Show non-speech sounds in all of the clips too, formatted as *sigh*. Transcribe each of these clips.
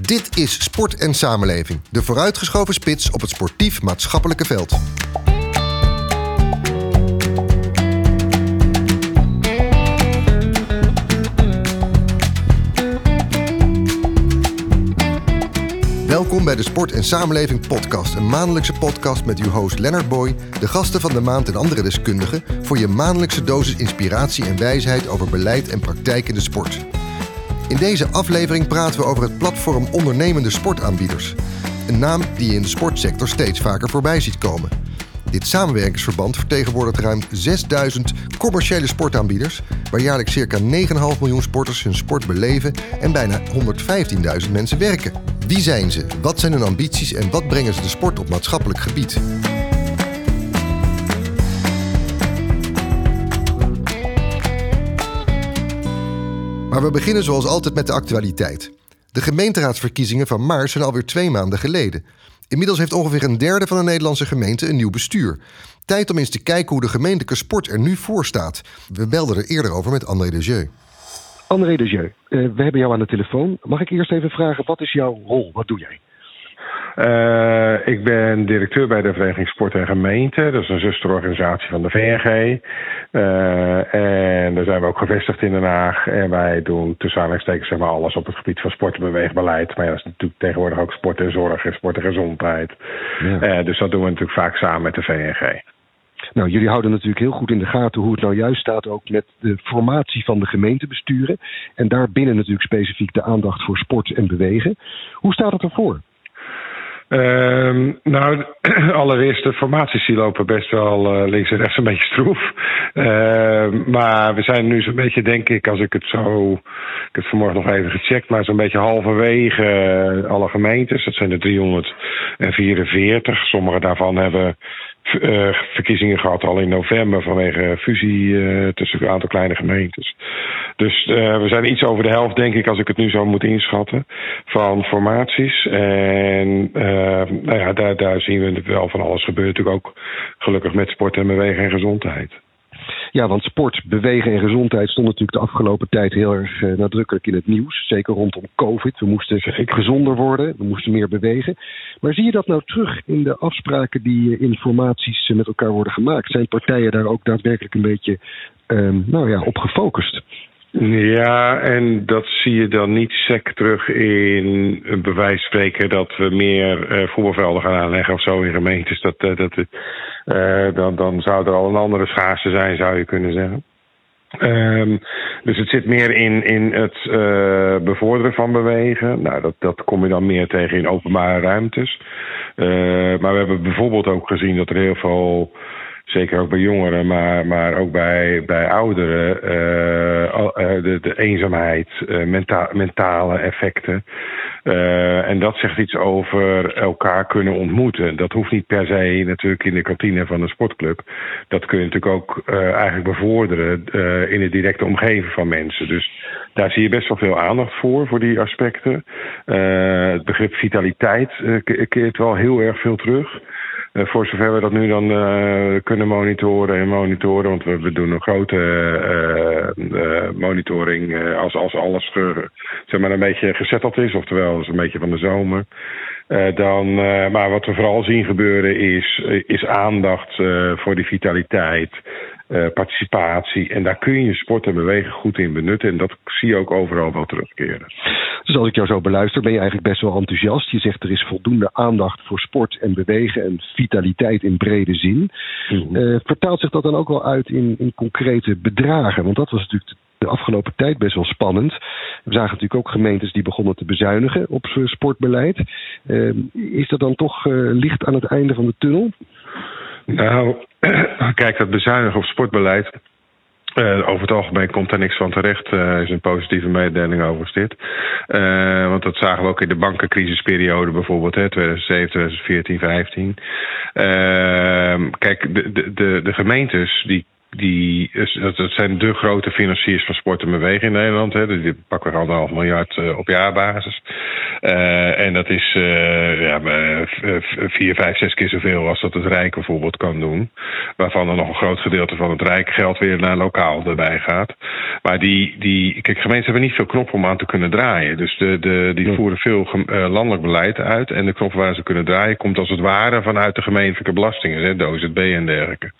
Dit is Sport en Samenleving, de vooruitgeschoven spits op het sportief-maatschappelijke veld. Welkom bij de Sport en Samenleving Podcast, een maandelijkse podcast met uw host Leonard Boy, de gasten van de maand en andere deskundigen voor je maandelijkse dosis inspiratie en wijsheid over beleid en praktijk in de sport. In deze aflevering praten we over het platform Ondernemende Sportaanbieders. Een naam die je in de sportsector steeds vaker voorbij ziet komen. Dit samenwerkingsverband vertegenwoordigt ruim 6000 commerciële sportaanbieders, waar jaarlijks circa 9,5 miljoen sporters hun sport beleven en bijna 115.000 mensen werken. Wie zijn ze? Wat zijn hun ambities en wat brengen ze de sport op maatschappelijk gebied? Maar we beginnen zoals altijd met de actualiteit. De gemeenteraadsverkiezingen van maart zijn alweer twee maanden geleden. Inmiddels heeft ongeveer een derde van de Nederlandse gemeente een nieuw bestuur. Tijd om eens te kijken hoe de gemeentelijke sport er nu voor staat. We belden er eerder over met André de Jeu. André de Jeu, uh, we hebben jou aan de telefoon. Mag ik eerst even vragen, wat is jouw rol? Wat doe jij? Uh, ik ben directeur bij de Vereniging Sport en Gemeente. Dat is een zusterorganisatie van de VNG. Uh, en daar zijn we ook gevestigd in Den Haag. En wij doen tussen aanhalingstekens zeg maar, alles op het gebied van sport en beweegbeleid. Maar ja, dat is natuurlijk tegenwoordig ook sport en zorg en sport en gezondheid. Ja. Uh, dus dat doen we natuurlijk vaak samen met de VNG. Nou, jullie houden natuurlijk heel goed in de gaten hoe het nou juist staat ook met de formatie van de gemeentebesturen. En daarbinnen natuurlijk specifiek de aandacht voor sport en bewegen. Hoe staat het ervoor? Uh, nou, *clears throat* allereerst, de formaties die lopen best wel uh, links en rechts een beetje stroef. Uh, maar we zijn nu zo'n beetje, denk ik, als ik het zo. Ik heb vanmorgen nog even gecheckt, maar zo'n beetje halverwege alle gemeentes. Dat zijn er 344. Sommige daarvan hebben uh, verkiezingen gehad al in november vanwege fusie tussen een aantal kleine gemeentes. Dus we zijn iets over de helft, denk ik, als ik het nu zo moet inschatten, van formaties. En nou ja, daar, daar zien we wel van alles gebeuren. Natuurlijk ook gelukkig met sport en bewegen en gezondheid. Ja, want sport, bewegen en gezondheid stond natuurlijk de afgelopen tijd heel erg uh, nadrukkelijk in het nieuws. Zeker rondom COVID. We moesten gezonder worden, we moesten meer bewegen. Maar zie je dat nou terug in de afspraken die in formaties met elkaar worden gemaakt? Zijn partijen daar ook daadwerkelijk een beetje um, nou ja, op gefocust? Ja, en dat zie je dan niet sec terug in bewijs spreken dat we meer uh, voetbalvelden gaan aanleggen of zo in gemeentes. Dat, uh, dat, uh, dan, dan zou er al een andere schaarste zijn, zou je kunnen zeggen. Um, dus het zit meer in, in het bevorderen van bewegen. Nou, dat, dat kom je dan meer tegen in openbare ruimtes. Maar we hebben bijvoorbeeld ook gezien dat er heel veel zeker ook bij jongeren, maar, maar ook bij, bij ouderen, uh, de, de eenzaamheid, uh, menta mentale effecten. En dat zegt iets over elkaar kunnen ontmoeten. Dat hoeft niet per se natuurlijk in de kantine van een sportclub. Dat kun je natuurlijk ook eigenlijk bevorderen in de directe omgeving van mensen. Dus daar zie je best wel veel aandacht voor, voor die aspecten. het begrip vitaliteit keert wel heel erg veel terug. Uh, voor zover we dat nu dan uh, kunnen monitoren en monitoren, want we, we doen een grote uh, monitoring als, als alles zeg maar een beetje gezetteld is, oftewel is een beetje van de zomer. dan, maar wat we vooral zien gebeuren is, is aandacht voor die vitaliteit, uh, participatie. En daar kun je sport en bewegen goed in benutten. En dat zie je ook overal wel terugkeren. Dus als ik jou zo beluister, ben je eigenlijk best wel enthousiast. Je zegt er is voldoende aandacht voor sport en bewegen en vitaliteit in brede zin. Mm-hmm. Uh, vertaalt zich dat dan ook wel uit in, in concrete bedragen? Want dat was natuurlijk de afgelopen tijd best wel spannend. We zagen natuurlijk ook gemeentes die begonnen te bezuinigen op sportbeleid. Uh, is dat dan toch licht aan het einde van de tunnel? Nou, *clears throat* kijk, dat bezuinigen op sportbeleid. Uh, over het algemeen komt daar niks van terecht, uh, is een positieve mededeling over dit. Uh, want dat zagen we ook in de bankencrisisperiode bijvoorbeeld, hè, 2007, 2014, 15. kijk, de, de, de gemeentes die die, dat zijn de grote financiers van sport en bewegen in Nederland. Hè. Die pakken anderhalf miljard op jaarbasis. en dat is ja, vier, vijf, zes keer zoveel als dat het Rijk bijvoorbeeld kan doen. Waarvan er nog een groot gedeelte van het Rijk geld weer naar lokaal erbij gaat. Maar die, die kijk, gemeenten hebben niet veel knoppen om aan te kunnen draaien. Dus de, de, die voeren veel landelijk beleid uit. En de knop waar ze kunnen draaien komt als het ware vanuit de gemeentelijke belastingen, hè, de OZB en dergelijke.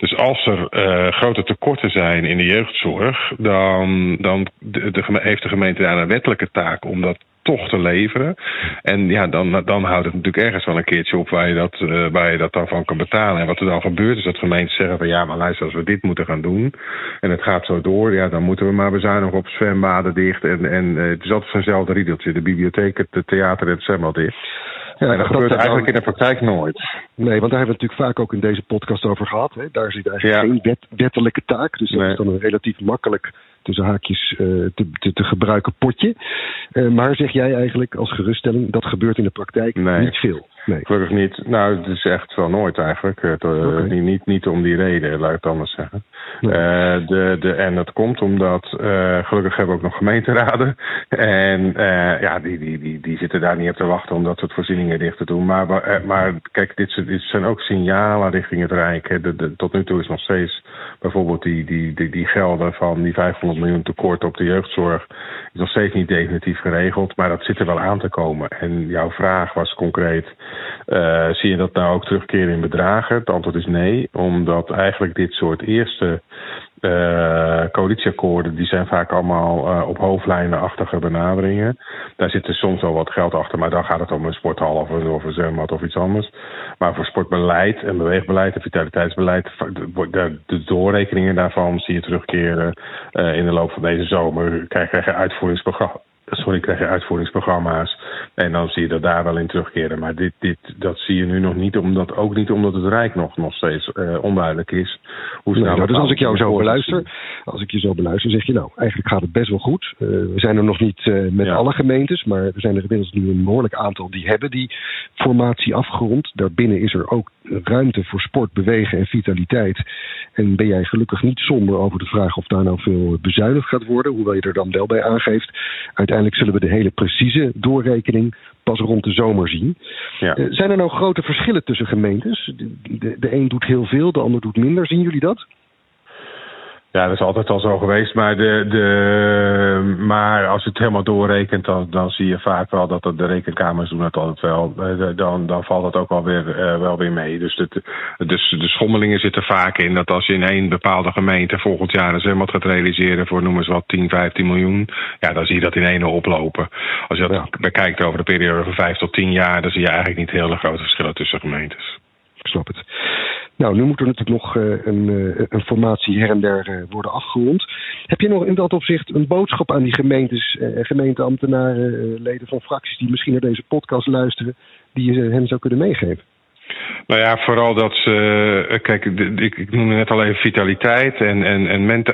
Dus als er grote tekorten zijn in de jeugdzorg, dan, dan de, heeft de gemeente daar een wettelijke taak om dat toch te leveren. En ja, dan, dan houdt het natuurlijk ergens wel een keertje op waar je, dat, uh, waar je dat dan van kan betalen. En wat er dan gebeurt is dat gemeenten zeggen van ja, maar luister, als we dit moeten gaan doen en het gaat zo door, ja, dan moeten we maar bezuinigen op zwembaden dicht. En, en uh, het is altijd zo'nzelfde riedeltje. De bibliotheek, het theater en het zwembad dicht. Ja, dat, gebeurt eigenlijk in de praktijk nooit. Nee, want daar hebben we het natuurlijk vaak ook in deze podcast over gehad. Hè. Daar zit eigenlijk geen wet, wettelijke taak. Dus dat is dan een relatief makkelijk tussen haakjes uh, te, te, te, gebruiken potje. Uh, maar zeg jij eigenlijk als geruststelling, dat gebeurt in de praktijk nee. niet veel? Nee. Gelukkig niet. Nou, het is echt wel nooit eigenlijk. Het, okay. niet, niet, niet om die reden, laat ik het anders zeggen. Nee. de, de, en dat komt omdat, gelukkig hebben we ook nog gemeenteraden. *laughs* En ja, die, die, die, die zitten daar niet op te wachten om dat soort voorzieningen dicht te doen. Maar, maar, maar kijk, dit, dit zijn ook signalen richting het Rijk. Hè. De, de, tot nu toe is nog steeds bijvoorbeeld die, die, die, die gelden van die 500 miljoen tekort op de jeugdzorg is nog steeds niet definitief geregeld, maar dat zit er wel aan te komen. En jouw vraag was concreet: uh, zie je dat nou ook terugkeren in bedragen? Het antwoord is nee, omdat eigenlijk dit soort eerste uh, coalitieakkoorden, die zijn vaak allemaal uh, op hoofdlijnenachtige benaderingen. Daar zit er soms wel wat geld achter, maar dan gaat het om een sporthal of een, of of iets anders. Maar voor sportbeleid en beweegbeleid en vitaliteitsbeleid, de, de doorrekeningen daarvan zie je terugkeren in de loop van deze zomer. Krijg je uitvoeringsprogramma sorry, krijg je uitvoeringsprogramma's. En dan zie je dat daar wel in terugkeren. Maar dit, dit, dat zie je nu nog niet, omdat, ook niet omdat het Rijk nog, nog steeds uh, onduidelijk is. Hoe nee, dus als ik jou zo beluister, als ik je zo beluister, zeg je nou, eigenlijk gaat het best wel goed. Uh, we zijn er nog niet uh, met ja. alle gemeentes, maar er zijn er inmiddels nu een behoorlijk aantal die hebben die formatie afgerond. Daarbinnen is er ook ruimte voor sport, bewegen en vitaliteit. En ben jij gelukkig niet somber over de vraag of daar nou veel bezuinigd gaat worden, hoewel je er dan wel bij aangeeft. Uiteindelijk zullen we de hele precieze doorrekening pas rond de zomer zien. Ja. Uh, zijn er nou grote verschillen tussen gemeentes? De, de, de een doet heel veel, de ander doet minder. Zien jullie dat? Ja, dat is altijd al zo geweest. Maar, de, de, maar als je het helemaal doorrekent, dan, dan zie je vaak wel dat de rekenkamers doen het altijd wel. Dan, dan valt het ook wel weer, uh, wel weer mee. Dus, het, dus de schommelingen zitten vaak in dat als je in één bepaalde gemeente volgend jaar een zwembad gaat realiseren voor noem eens wat 10, 15 miljoen. Ja, dan zie je dat in één oplopen. Als je dat ja. bekijkt over de periode van 5 tot 10 jaar, dan zie je eigenlijk niet hele grote verschillen tussen gemeentes. Ik snap het. Nou, nu moet er natuurlijk nog uh, een, uh, een, formatie her en der uh, worden afgerond. Heb je nog in dat opzicht een boodschap aan die gemeentes, gemeenteambtenaren, leden van fracties die misschien naar deze podcast luisteren, die je hen zou kunnen meegeven? Nou ja, vooral dat ze. Kijk, ik, noemde net al even vitaliteit en, en,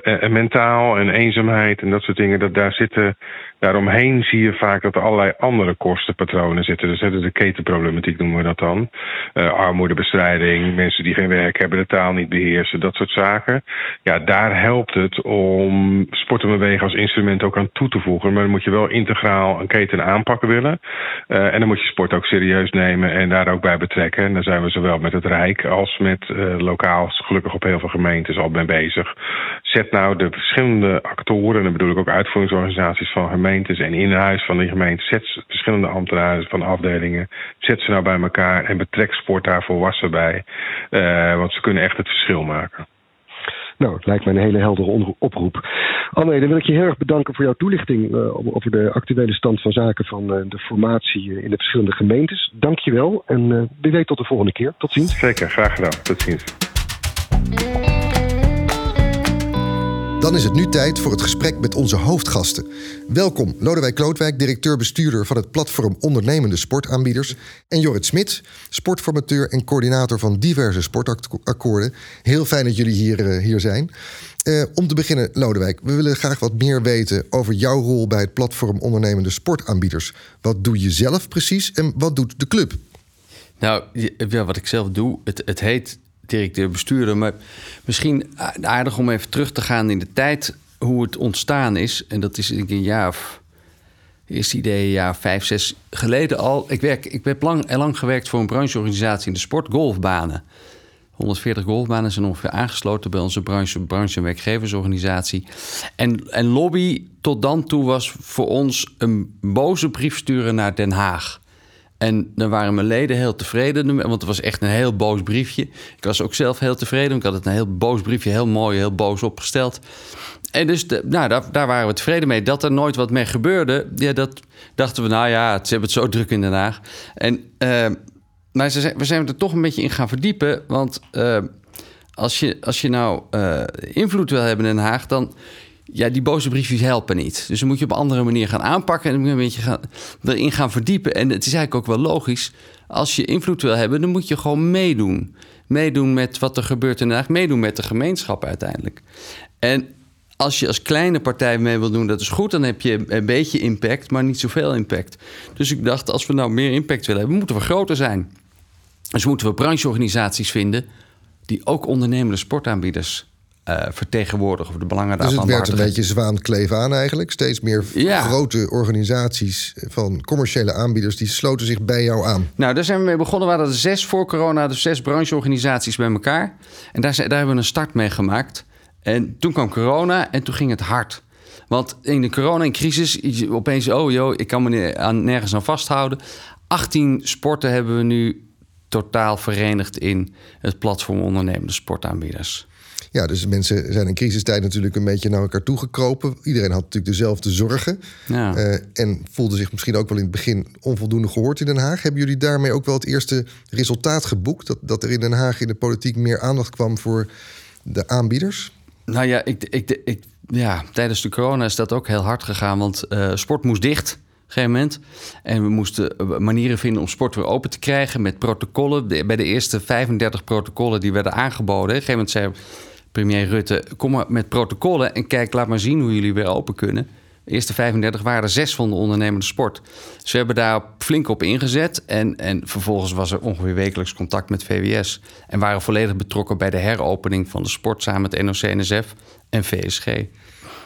en mentaal en eenzaamheid en dat soort dingen. Dat daar zitten Daaromheen zie je vaak dat er allerlei andere kostenpatronen zitten. Dus de ketenproblematiek noemen we dat dan. Uh, armoedebestrijding, mensen die geen werk hebben, de taal niet beheersen, dat soort zaken. Ja, daar helpt het om sport en bewegen als instrument ook aan toe te voegen. Maar dan moet je wel integraal een keten aanpakken willen. Uh, en dan moet je sport ook serieus nemen en daar ook bij betrekken. En daar zijn we zowel met het Rijk als met uh, lokaal, gelukkig op heel veel gemeentes al mee bezig. Zet nou de verschillende actoren, en dan bedoel ik ook uitvoeringsorganisaties van gemeenten gemeentes en in huis van die gemeente. Zet verschillende ambtenaren van afdelingen. Zet ze nou bij elkaar en betrek sport daar volwassen bij. Uh, want ze kunnen echt het verschil maken. Nou, het lijkt mij een hele heldere oproep. Anne, dan wil ik je heel erg bedanken voor jouw toelichting uh, over de actuele stand van zaken van uh, de formatie in de verschillende gemeentes. Dank je wel en wie weet tot de volgende keer. Tot ziens. Zeker, graag gedaan. Tot ziens. Dan is het nu tijd voor het gesprek met onze hoofdgasten. Welkom Lodewijk Klootwijk, directeur-bestuurder van het platform Ondernemende Sportaanbieders. En Jorrit Smit, sportformateur en coördinator van diverse sportakkoorden. Heel fijn dat jullie hier, uh, hier zijn. Uh, om te beginnen, Lodewijk, we willen graag wat meer weten over jouw rol bij het platform Ondernemende Sportaanbieders. Wat doe je zelf precies en wat doet de club? Nou, ja, wat ik zelf doe, het, het heet directeur-bestuurder. Maar misschien aardig om even terug te gaan in de tijd hoe het ontstaan is. En dat is een jaar of Eerste idee, ja, vijf, zes geleden al. Ik, werk, ik heb lang, lang gewerkt voor een brancheorganisatie in de sport, golfbanen. 140 golfbanen zijn ongeveer aangesloten bij onze branche, branche- en werkgeversorganisatie. En, en lobby tot dan toe was voor ons een boze brief sturen naar Den Haag. En dan waren mijn leden heel tevreden, want het was echt een heel boos briefje. Ik was ook zelf heel tevreden, ik had het een heel boos briefje, heel mooi, heel boos opgesteld. En dus nou, daar, daar, waren we tevreden mee. Dat er nooit wat mee gebeurde, ja, dat dachten we, nou ja, ze hebben het zo druk in Den Haag. En, uh, maar ze, we zijn er toch een beetje in gaan verdiepen, want uh, als, je, als je nou uh, invloed wil hebben in Den Haag, dan ja, die boze briefjes helpen niet. Dus dan moet je op een andere manier gaan aanpakken en een beetje gaan, erin gaan verdiepen. En het is eigenlijk ook wel logisch. Als je invloed wil hebben, dan moet je gewoon meedoen. Meedoen met wat er gebeurt Haag. Meedoen met de gemeenschap uiteindelijk. En als je als kleine partij mee wil doen, dat is goed. Dan heb je een beetje impact, maar niet zoveel impact. Dus ik dacht, als we nou meer impact willen hebben, moeten we groter zijn. Dus moeten we brancheorganisaties vinden die ook ondernemende sportaanbieders uh, vertegenwoordigen of de belangen daarvan. Dus het werd een beetje zwaankleef aan eigenlijk. Steeds meer ja. grote organisaties van commerciële aanbieders die sloten zich bij jou aan. Nou, daar zijn we mee begonnen. We hadden zes voor corona, dus zes brancheorganisaties bij elkaar. En daar, daar hebben we een start mee gemaakt. En toen kwam corona en toen ging het hard. Want in de corona-crisis, opeens, oh joh, ik kan me aan, nergens aan vasthouden. 18 sporten hebben we nu totaal verenigd in het platform ondernemende sportaanbieders. Ja, dus mensen zijn in crisistijd natuurlijk een beetje naar elkaar toegekropen. Iedereen had natuurlijk dezelfde zorgen. Ja. Uh, en voelde zich misschien ook wel in het begin onvoldoende gehoord in Den Haag. Hebben jullie daarmee ook wel het eerste resultaat geboekt? Dat, dat er in Den Haag in de politiek meer aandacht kwam voor de aanbieders? Nou ja, ik, ik, ik, ja tijdens de corona is dat ook heel hard gegaan. Want uh, sport moest dicht een gegeven moment. En we moesten manieren vinden om sport weer open te krijgen met protocollen. bij de eerste 35 protocollen die werden aangeboden. Op een gegeven moment zei premier Rutte: kom maar met protocollen en kijk, laat maar zien hoe jullie weer open kunnen. De eerste 35 waren er zes van de ondernemende sport. We hebben daar flink op ingezet. En, en vervolgens was er ongeveer wekelijks contact met VWS. En waren volledig betrokken bij de heropening van de sport samen met NOC-NSF en VSG.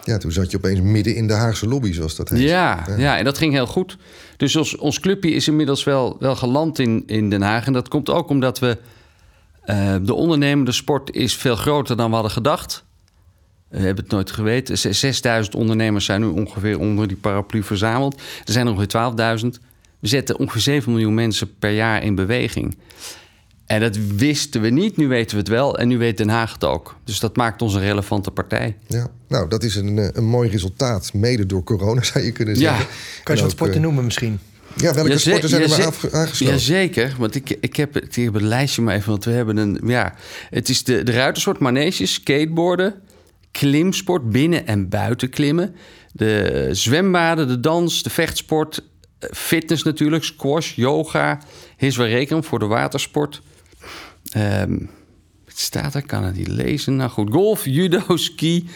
Ja, toen zat je opeens midden in de Haagse lobby, zoals dat heet. Ja, ja. en dat ging heel goed. Dus ons, ons clubje is inmiddels wel, wel geland in, in Den Haag. En dat komt ook omdat we uh, de ondernemende sport is veel groter dan we hadden gedacht. We hebben het nooit geweten. 6000 ondernemers zijn nu ongeveer onder die paraplu verzameld. Er zijn er ongeveer 12.000. We zetten ongeveer 7 miljoen mensen per jaar in beweging. En dat wisten we niet, nu weten we het wel. En nu weet Den Haag het ook. Dus dat maakt ons een relevante partij. Ja, nou, dat is een, eh, een mooi resultaat. Mede door corona, *laughs* zou je kunnen zeggen. Ja. Kan je wat sporten uh, noemen misschien? Ja, welke sporten zijn er maar aangesloten? Jazeker, want ik, ik, heb het, het lijstje maar even. Want we hebben een... Ja, het is de, de ruitersport, manege, skateboarden... klimsport, binnen- en buiten klimmen... de zwembaden, de dans, de vechtsport... Fitness natuurlijk, squash, yoga... Hiswarekum voor de watersport... Um, het staat er, kan het niet lezen. Nou goed, golf, judo, ski...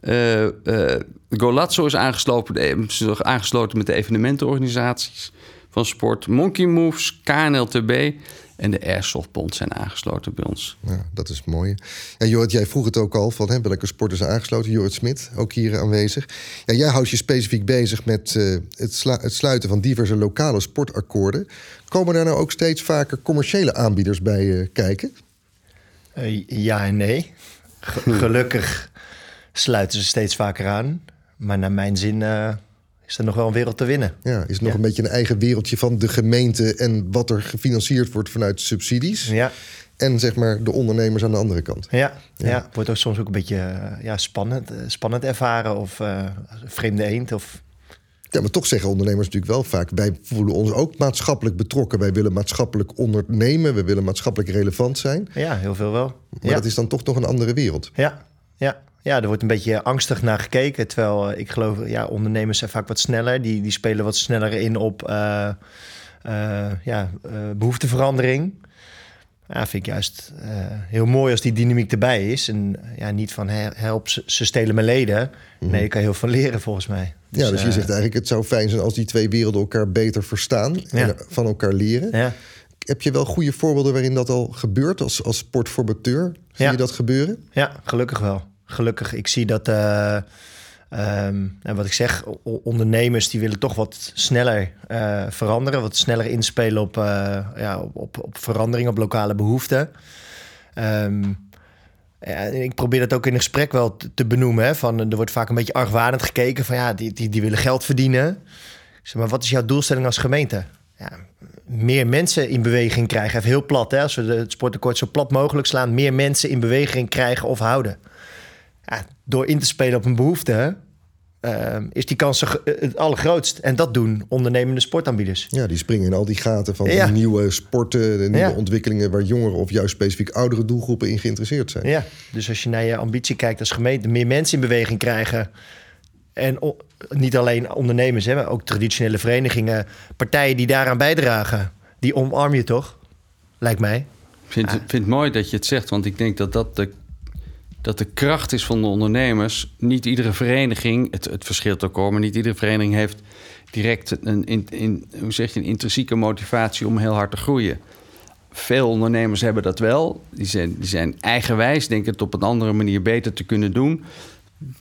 Uh, uh, Golazzo is aangesloten, aangesloten met de evenementenorganisaties van sport. Monkey Moves, KNLTB en de Airsoftbond zijn aangesloten bij ons. Ja, dat is mooi. Ja, Jorrit, jij vroeg het ook al van hè, welke sporten zijn aangesloten. Jorrit Smit, ook hier aanwezig. Ja, jij houdt je specifiek bezig met uh, het, het, sluiten van diverse lokale sportakkoorden. Komen daar nou ook steeds vaker commerciële aanbieders bij uh, kijken? Uh, ja en nee. gelukkig sluiten ze steeds vaker aan. Maar naar mijn zin is er nog wel een wereld te winnen. Ja, is nog een beetje een eigen wereldje van de gemeente en wat er gefinancierd wordt vanuit subsidies. Ja. En zeg maar de ondernemers aan de andere kant. Ja, ja. wordt ook soms ook een beetje eh, ja, spannend, eh, spannend ervaren of uh, vreemde eend. Of... Ja, maar toch zeggen ondernemers natuurlijk wel vaak... wij voelen ons ook maatschappelijk betrokken. Wij willen maatschappelijk ondernemen. We willen maatschappelijk relevant zijn. Ja, heel veel wel. Maar dat is dan toch nog een andere wereld. Ja, ja ja, er wordt een beetje angstig naar gekeken. Terwijl eh, ik geloof, ja, ondernemers zijn vaak wat sneller. Die, die spelen wat sneller in op uh, uh, ja, behoefteverandering. Ja, vind ik juist heel mooi als die dynamiek erbij is. En ja, niet van help, ze stelen mijn leden. Mhm. Nee, ik kan heel veel leren volgens mij. Dus, ja, dus je zegt eigenlijk het zou fijn zijn als die twee werelden elkaar beter verstaan. En van elkaar leren. Ja. Heb je wel goede voorbeelden waarin dat al gebeurt als, als sportformateur? Zie je dat gebeuren? Ja, gelukkig wel gelukkig, ik zie dat uh, Ehm, en wat ik zeg, ondernemers die willen toch wat sneller uh, veranderen, wat sneller inspelen op, uh, ja, op, op, op, verandering, op lokale behoeften. Um, ja, ik probeer dat ook in een gesprek wel te, benoemen. Hè, van, er wordt vaak een beetje argwanend gekeken van ja, die, die, die willen geld verdienen. Maar, wat is jouw doelstelling als gemeente? Ja, meer mensen in beweging krijgen. Even heel plat, hè, als we het sportakkoord zo plat mogelijk slaan. Meer mensen in beweging krijgen of houden. Ja, door in te spelen op een behoefte, uh, is die kans het allergrootst. En dat doen ondernemende sportaanbieders. Ja, die springen in al die gaten van de nieuwe sporten, de nieuwe ontwikkelingen waar jongeren of juist specifiek oudere doelgroepen in geïnteresseerd zijn. Ja, dus als je naar je ambitie kijkt als gemeente, meer mensen in beweging krijgen. En niet alleen ondernemers, hè, maar ook traditionele verenigingen, partijen die daaraan bijdragen. Die omarm je toch? Lijkt mij. Ik vind, vind het mooi dat je het zegt, want ik denk dat dat de dat de kracht is van de ondernemers. Niet iedere vereniging, het, het verschilt ook hoor, maar niet iedere vereniging heeft direct een, in, in, hoe zeg je, een intrinsieke motivatie om heel hard te groeien. Veel ondernemers hebben dat wel. Die zijn, die zijn eigenwijs, denken het op een andere manier beter te kunnen doen.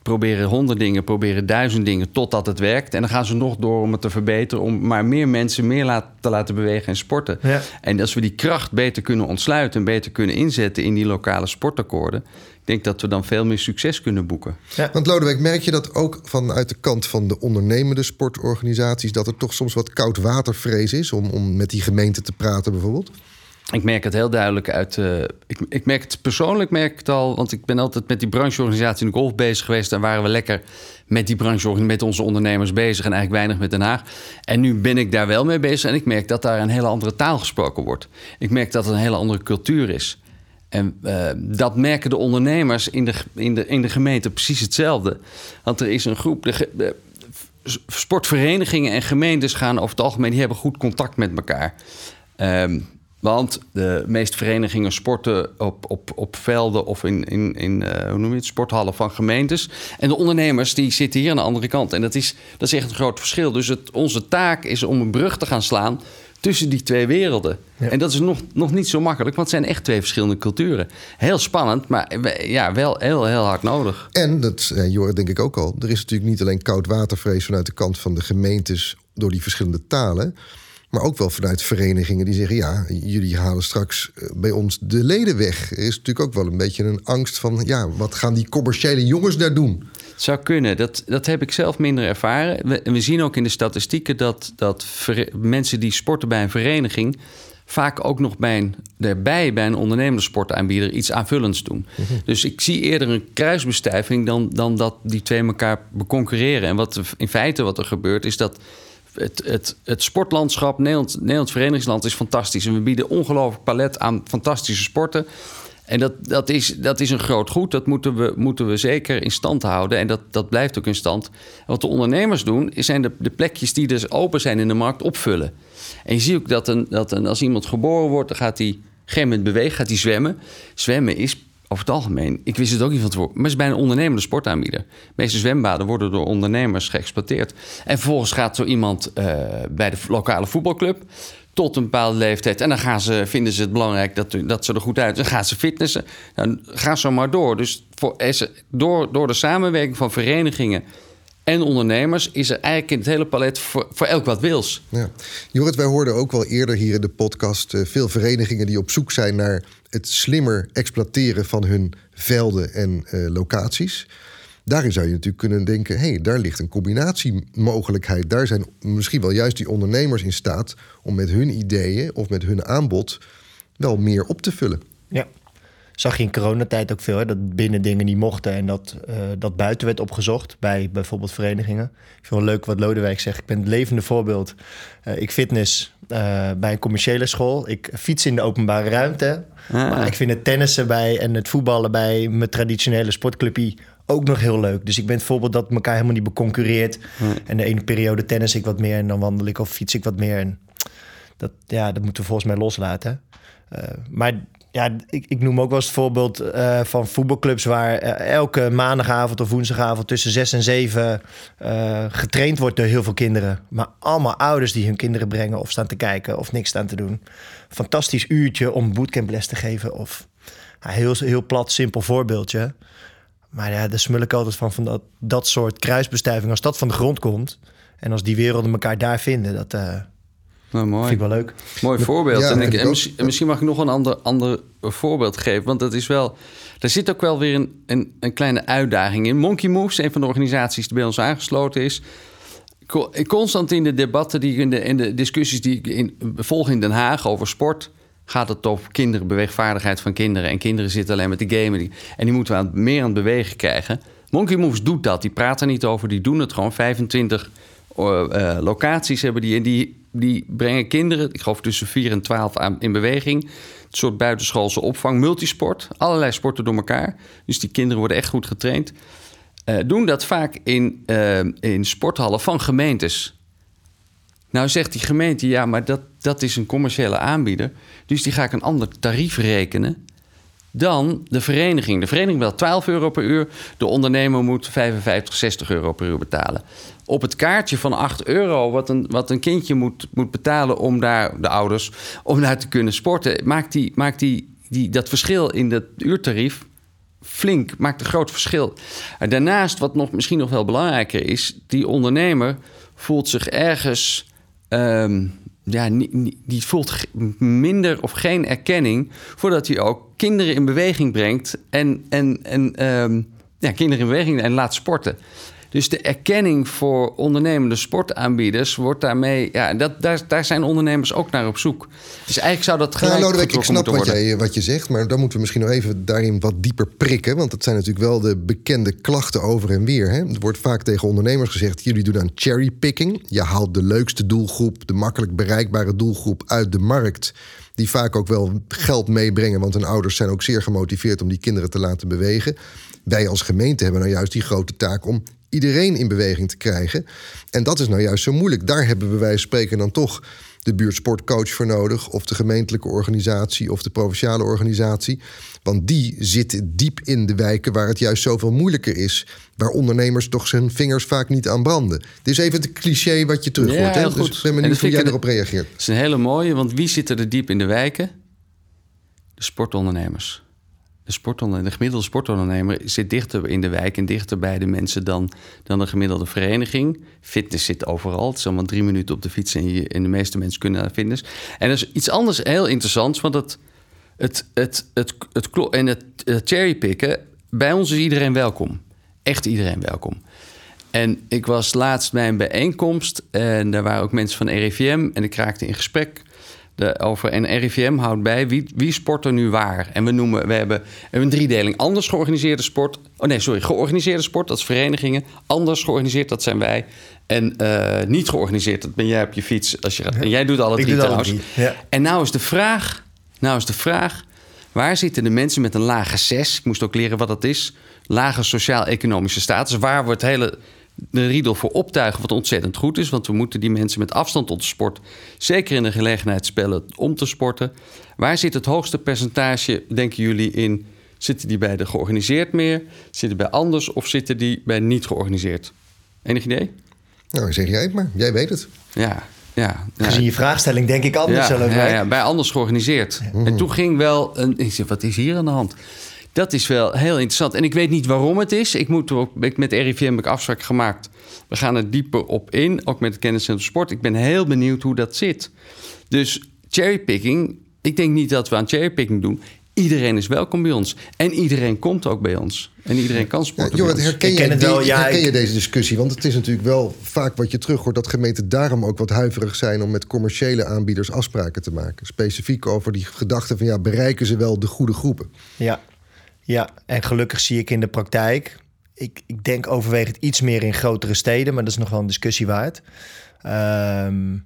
Proberen honderd dingen, proberen duizend dingen totdat het werkt. En dan gaan ze nog door om het te verbeteren, om maar meer mensen meer te laten bewegen en sporten. Ja. En als we die kracht beter kunnen ontsluiten en beter kunnen inzetten in die lokale sportakkoorden, denk dat we dan veel meer succes kunnen boeken. Ja. Want Lodewijk, merk je dat ook vanuit de kant van de ondernemende sportorganisaties... dat er toch soms wat koud watervrees is om, om met die gemeente te praten bijvoorbeeld? Ik merk het heel duidelijk uit. Uh, ik, ik, merk het persoonlijk, merk het al, want ik ben altijd met die brancheorganisatie in de golf bezig geweest. Daar waren we lekker met die brancheorganisatie, met onze ondernemers bezig en eigenlijk weinig met Den Haag. En nu ben ik daar wel mee bezig en ik merk dat daar een hele andere taal gesproken wordt. Ik merk dat het een hele andere cultuur is. En uh, dat merken de ondernemers in de, in, de, in de gemeente precies hetzelfde. Want er is een groep. De, sportverenigingen en gemeentes gaan over het algemeen die hebben goed contact met elkaar. Um, want de meeste verenigingen sporten op, op, op velden of in, in, in uh, hoe noem je het, sporthallen van gemeentes. En de ondernemers die zitten hier aan de andere kant. En dat is, dat is echt een groot verschil. Dus het, onze taak is om een brug te gaan slaan tussen die twee werelden. En dat is nog, nog niet zo makkelijk, want het zijn echt twee verschillende culturen. Heel spannend, maar ja, wel heel, heel hard nodig. En, dat zei Jorrit denk ik ook al... er is natuurlijk niet alleen koud watervrees vanuit de kant van de gemeentes... door die verschillende talen... Maar ook wel vanuit verenigingen die zeggen: ja, jullie halen straks eh, bij ons de leden weg. Er is natuurlijk ook wel een beetje een angst van: ja, wat gaan die commerciële jongens daar doen? Zou kunnen. Dat, dat heb ik zelf minder ervaren. We, we zien ook in de statistieken dat, dat mensen die sporten bij een vereniging vaak ook nog bij een, daarbij bij een ondernemende sportaanbieder iets aanvullends doen. Mhm. Dus ik zie eerder een kruisbestuiving dan, dan dat die twee elkaar beconcurreren. En wat in feite wat er gebeurt is dat het, het, het sportlandschap, Nederland, Nederlands verenigingsland is fantastisch. En we bieden ongelooflijk palet aan fantastische sporten. En dat, dat, is, dat is een groot goed. Dat moeten we, moeten we zeker in stand houden. En dat, dat blijft ook in stand. wat de ondernemers doen, zijn de, de plekjes die dus open zijn in de markt opvullen. En je ziet ook dat, een, dat een, als iemand geboren wordt, dan gaat hij op een gegeven moment bewegen, gaat hij zwemmen. Zwemmen is over het algemeen, ik wist het ook niet van tevoren, maar het is bij een ondernemende sportaanbieder. De meeste zwembaden worden door ondernemers geëxploiteerd. En vervolgens gaat zo iemand uh, bij de lokale voetbalclub tot een bepaalde leeftijd. En dan gaan ze, vinden ze het belangrijk dat, dat ze er goed uit. Dan gaan ze fitnessen. Dan gaan ze maar door. Dus voor, door, door de samenwerking van verenigingen en ondernemers is er eigenlijk in het hele palet voor, elk wat wils. Ja. Jorrit, wij hoorden ook wel eerder hier in de podcast uh, veel verenigingen die op zoek zijn naar het slimmer exploiteren van hun velden en uh, locaties. Daarin zou je natuurlijk kunnen denken: hé, hey, daar ligt een combinatiemogelijkheid. Daar zijn misschien wel juist die ondernemers in staat om met hun ideeën of met hun aanbod wel meer op te vullen. Ja, zag je in coronatijd ook veel, hè, dat binnen dingen niet mochten en dat, uh, dat buiten werd opgezocht bij bijvoorbeeld verenigingen. Ik vind het leuk wat Lodewijk zegt. Ik ben het levende voorbeeld. Uh, ik fitness uh, bij een commerciële school. Ik fiets in de openbare ruimte. Ah. Maar ik vind het tennissen bij en het voetballen bij mijn traditionele sportclubje ook nog heel leuk. Dus ik ben het voorbeeld dat elkaar helemaal niet beconcurreert. En de ene periode tennis ik wat meer en dan wandel ik of fiets ik wat meer. En dat, ja, dat moeten we volgens mij loslaten. Uh, maar ja, ik, ik noem ook wel eens het voorbeeld uh, van voetbalclubs waar uh, elke maandagavond of woensdagavond tussen zes en zeven getraind wordt door heel veel kinderen. Maar allemaal ouders die hun kinderen brengen of staan te kijken of niks staan te doen. Fantastisch uurtje om bootcamples te geven of heel, heel plat, simpel voorbeeldje. Maar ja, daar smul ik altijd van, van dat, dat soort kruisbestuiving, als dat van de grond komt en als die werelden elkaar daar vinden, dat uh, nou, mooi. vind ik wel leuk. Mooi voorbeeld. en, ik, en misschien, mag ik nog een ander, ander voorbeeld geven, want dat is wel, er zit ook wel weer een, een, een kleine uitdaging in. Monkey Moves, een van de organisaties die bij ons aangesloten is, constant in de debatten, die in de, in de discussies die ik in, volg in Den Haag over sport, gaat het op kinderen, beweegvaardigheid van kinderen. En kinderen zitten alleen met de gamen. En die moeten we meer aan het bewegen krijgen. Monkey Moves doet dat. Die praten er niet over, die doen het gewoon. 25 uh, eh, eh, locaties hebben die. En die, die brengen kinderen, ik geloof tussen 4 en 12 aan, in beweging. Een soort buitenschoolse opvang, multisport. Allerlei sporten door elkaar. Dus die kinderen worden echt goed getraind. Uh, doen dat vaak in, in sporthallen van gemeentes. Nou zegt die gemeente, ja, maar dat, dat is een commerciële aanbieder. Dus die ga ik een ander tarief rekenen dan de vereniging. De vereniging wel 12 euro per uur. De ondernemer moet 55, 60 euro per uur betalen. Op het kaartje van 8 euro, wat een, wat een kindje moet, moet betalen om daar, de ouders, om daar te kunnen sporten, maakt, die, maakt die, die, dat verschil in het uurtarief flink, maakt een groot verschil. Daarnaast, wat nog, misschien nog wel belangrijker is, die ondernemer voelt zich ergens Ehm, ja, die voelt minder of geen erkenning voordat hij ook kinderen in beweging brengt en, en, en ehm, ja, kinderen in beweging en laat sporten. Dus de erkenning voor ondernemende sportaanbieders wordt daarmee... Ja, dat, daar, daar zijn ondernemers ook naar op zoek. Dus eigenlijk zou dat gelijk nou, ik snap wat, jij, wat je zegt... maar dan moeten we misschien nog even daarin wat dieper prikken... want dat zijn natuurlijk wel de bekende klachten over en weer. Hè? Er wordt vaak tegen ondernemers gezegd... jullie doen aan cherrypicking. Je haalt de leukste doelgroep, de makkelijk bereikbare doelgroep uit de markt die vaak ook wel geld meebrengen. Want hun ouders zijn ook zeer gemotiveerd om die kinderen te laten bewegen. Wij als gemeente hebben nou juist die grote taak om iedereen in beweging te krijgen. En dat is nou juist zo moeilijk. Daar hebben we wij spreken dan toch de buurtsportcoach voor nodig, of de gemeentelijke organisatie of de provinciale organisatie. Want die zitten diep in de wijken waar het juist zoveel moeilijker is. Waar ondernemers toch zijn vingers vaak niet aan branden. Dit is even het cliché wat je terug hoort. Ja, Dus ik ben benieuwd hoe jij erop reageert. Het is een hele mooie, want wie zit er diep in de wijken? De sportondernemers de, sportondernemer, de gemiddelde sportondernemer zit dichter in de wijk en dichter bij de mensen dan, dan een gemiddelde vereniging. Fitness zit overal. Het is allemaal drie minuten op de fiets en, je, en de meeste mensen kunnen naar fitness. En er is iets anders heel interessants, want het, het, het, het, het, het, en het, het cherrypicken, bij ons is iedereen welkom. Echt iedereen welkom. En ik was laatst bij een bijeenkomst en daar waren ook mensen van RIVM en ik raakte in gesprek de, over, en RIVM houdt bij wie, wie sport er nu waar. En we noemen, we hebben een driedeling. Anders georganiseerde sport. Oh nee, sorry, georganiseerde sport, dat is verenigingen. Anders georganiseerd, dat zijn wij. En uh, niet georganiseerd, dat ben jij op je fiets. Als je, En jij doet alle drie trouwens. Ja. En nou is de vraag, nou is de vraag, waar zitten de mensen met een lage 6? Ik moest ook leren wat dat is. Lage sociaal-economische status. Waar wordt het hele de riedel voor optuigen, wat ontzettend goed is. Want we moeten die mensen met afstand tot de sport, zeker in de gelegenheid spellen om te sporten. Waar zit het hoogste percentage, denken jullie, in? Zitten die bij de georganiseerd meer? Zitten bij anders of zitten die bij niet georganiseerd? Enig idee? Nou, zeg jij het maar. Jij weet het. Ja, ja, Gezien je vraagstelling denk ik anders. Ja, ja, ja, bij anders georganiseerd. En toen ging wel een... Ik zeg, wat is hier aan de hand? Dat is wel heel interessant. En ik weet niet waarom het is. Ik moet ook, met RIVM heb ik afspraak gemaakt. We gaan er dieper op in, ook met het kenniscentrum sport. Ik ben heel benieuwd hoe dat zit. Dus cherrypicking, ik denk niet dat we aan cherrypicking doen. Iedereen is welkom bij ons. En iedereen komt ook bij ons. En iedereen kan sporten. Ja, Jorrit, herken, je, wel, ja, herken je deze discussie? Want het is natuurlijk wel vaak wat je terug hoort... dat gemeenten daarom ook wat huiverig zijn... om met commerciële aanbieders afspraken te maken. Specifiek over die gedachte van... ja, bereiken ze wel de goede groepen? Ja, ja, en gelukkig zie ik in de praktijk. Ik, ik denk overwegend iets meer in grotere steden, maar dat is nog wel een discussie waard. Um,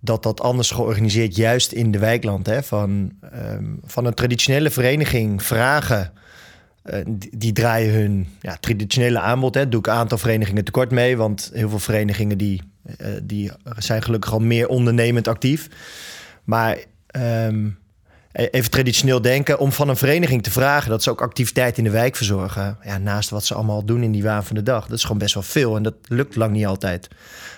dat dat anders georganiseerd, juist in de wijkland. Hè, van, um, van een traditionele vereniging vragen. Uh, die, draaien hun ja, traditionele aanbod. Hè. Doe ik een aantal verenigingen tekort mee. Want heel veel verenigingen die, uh, die zijn gelukkig al meer ondernemend actief. Maar um, E-, even traditioneel denken, om van een vereniging te vragen dat ze ook activiteit in de wijk verzorgen. Ja, naast wat ze allemaal doen in die waan van de dag. Dat is gewoon best wel veel en dat lukt lang niet altijd.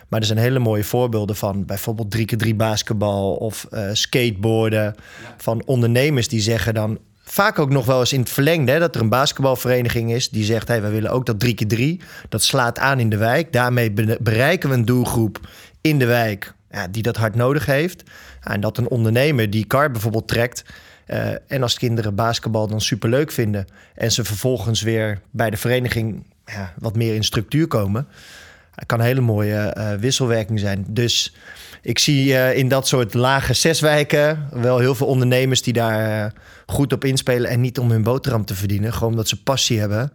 Maar er zijn hele mooie voorbeelden van bijvoorbeeld 3x3 basketbal of uh, skateboarden. Van ondernemers die zeggen dan, vaak ook nog wel eens in het verlengde. Dat er een basketbalvereniging is die zegt: hey, we willen ook dat 3 keer 3 Dat slaat aan in de wijk. Daarmee bereiken we een doelgroep in de wijk ja, die dat hard nodig heeft. En dat een ondernemer die kar bijvoorbeeld trekt. Uh, en als kinderen basketbal dan superleuk vinden. en ze vervolgens weer bij de vereniging ja, wat meer in structuur komen. kan een hele mooie uh, wisselwerking zijn. Dus ik zie uh, in dat soort lage zeswijken wel heel veel ondernemers die daar goed op inspelen. En niet om hun boterham te verdienen. Gewoon omdat ze passie hebben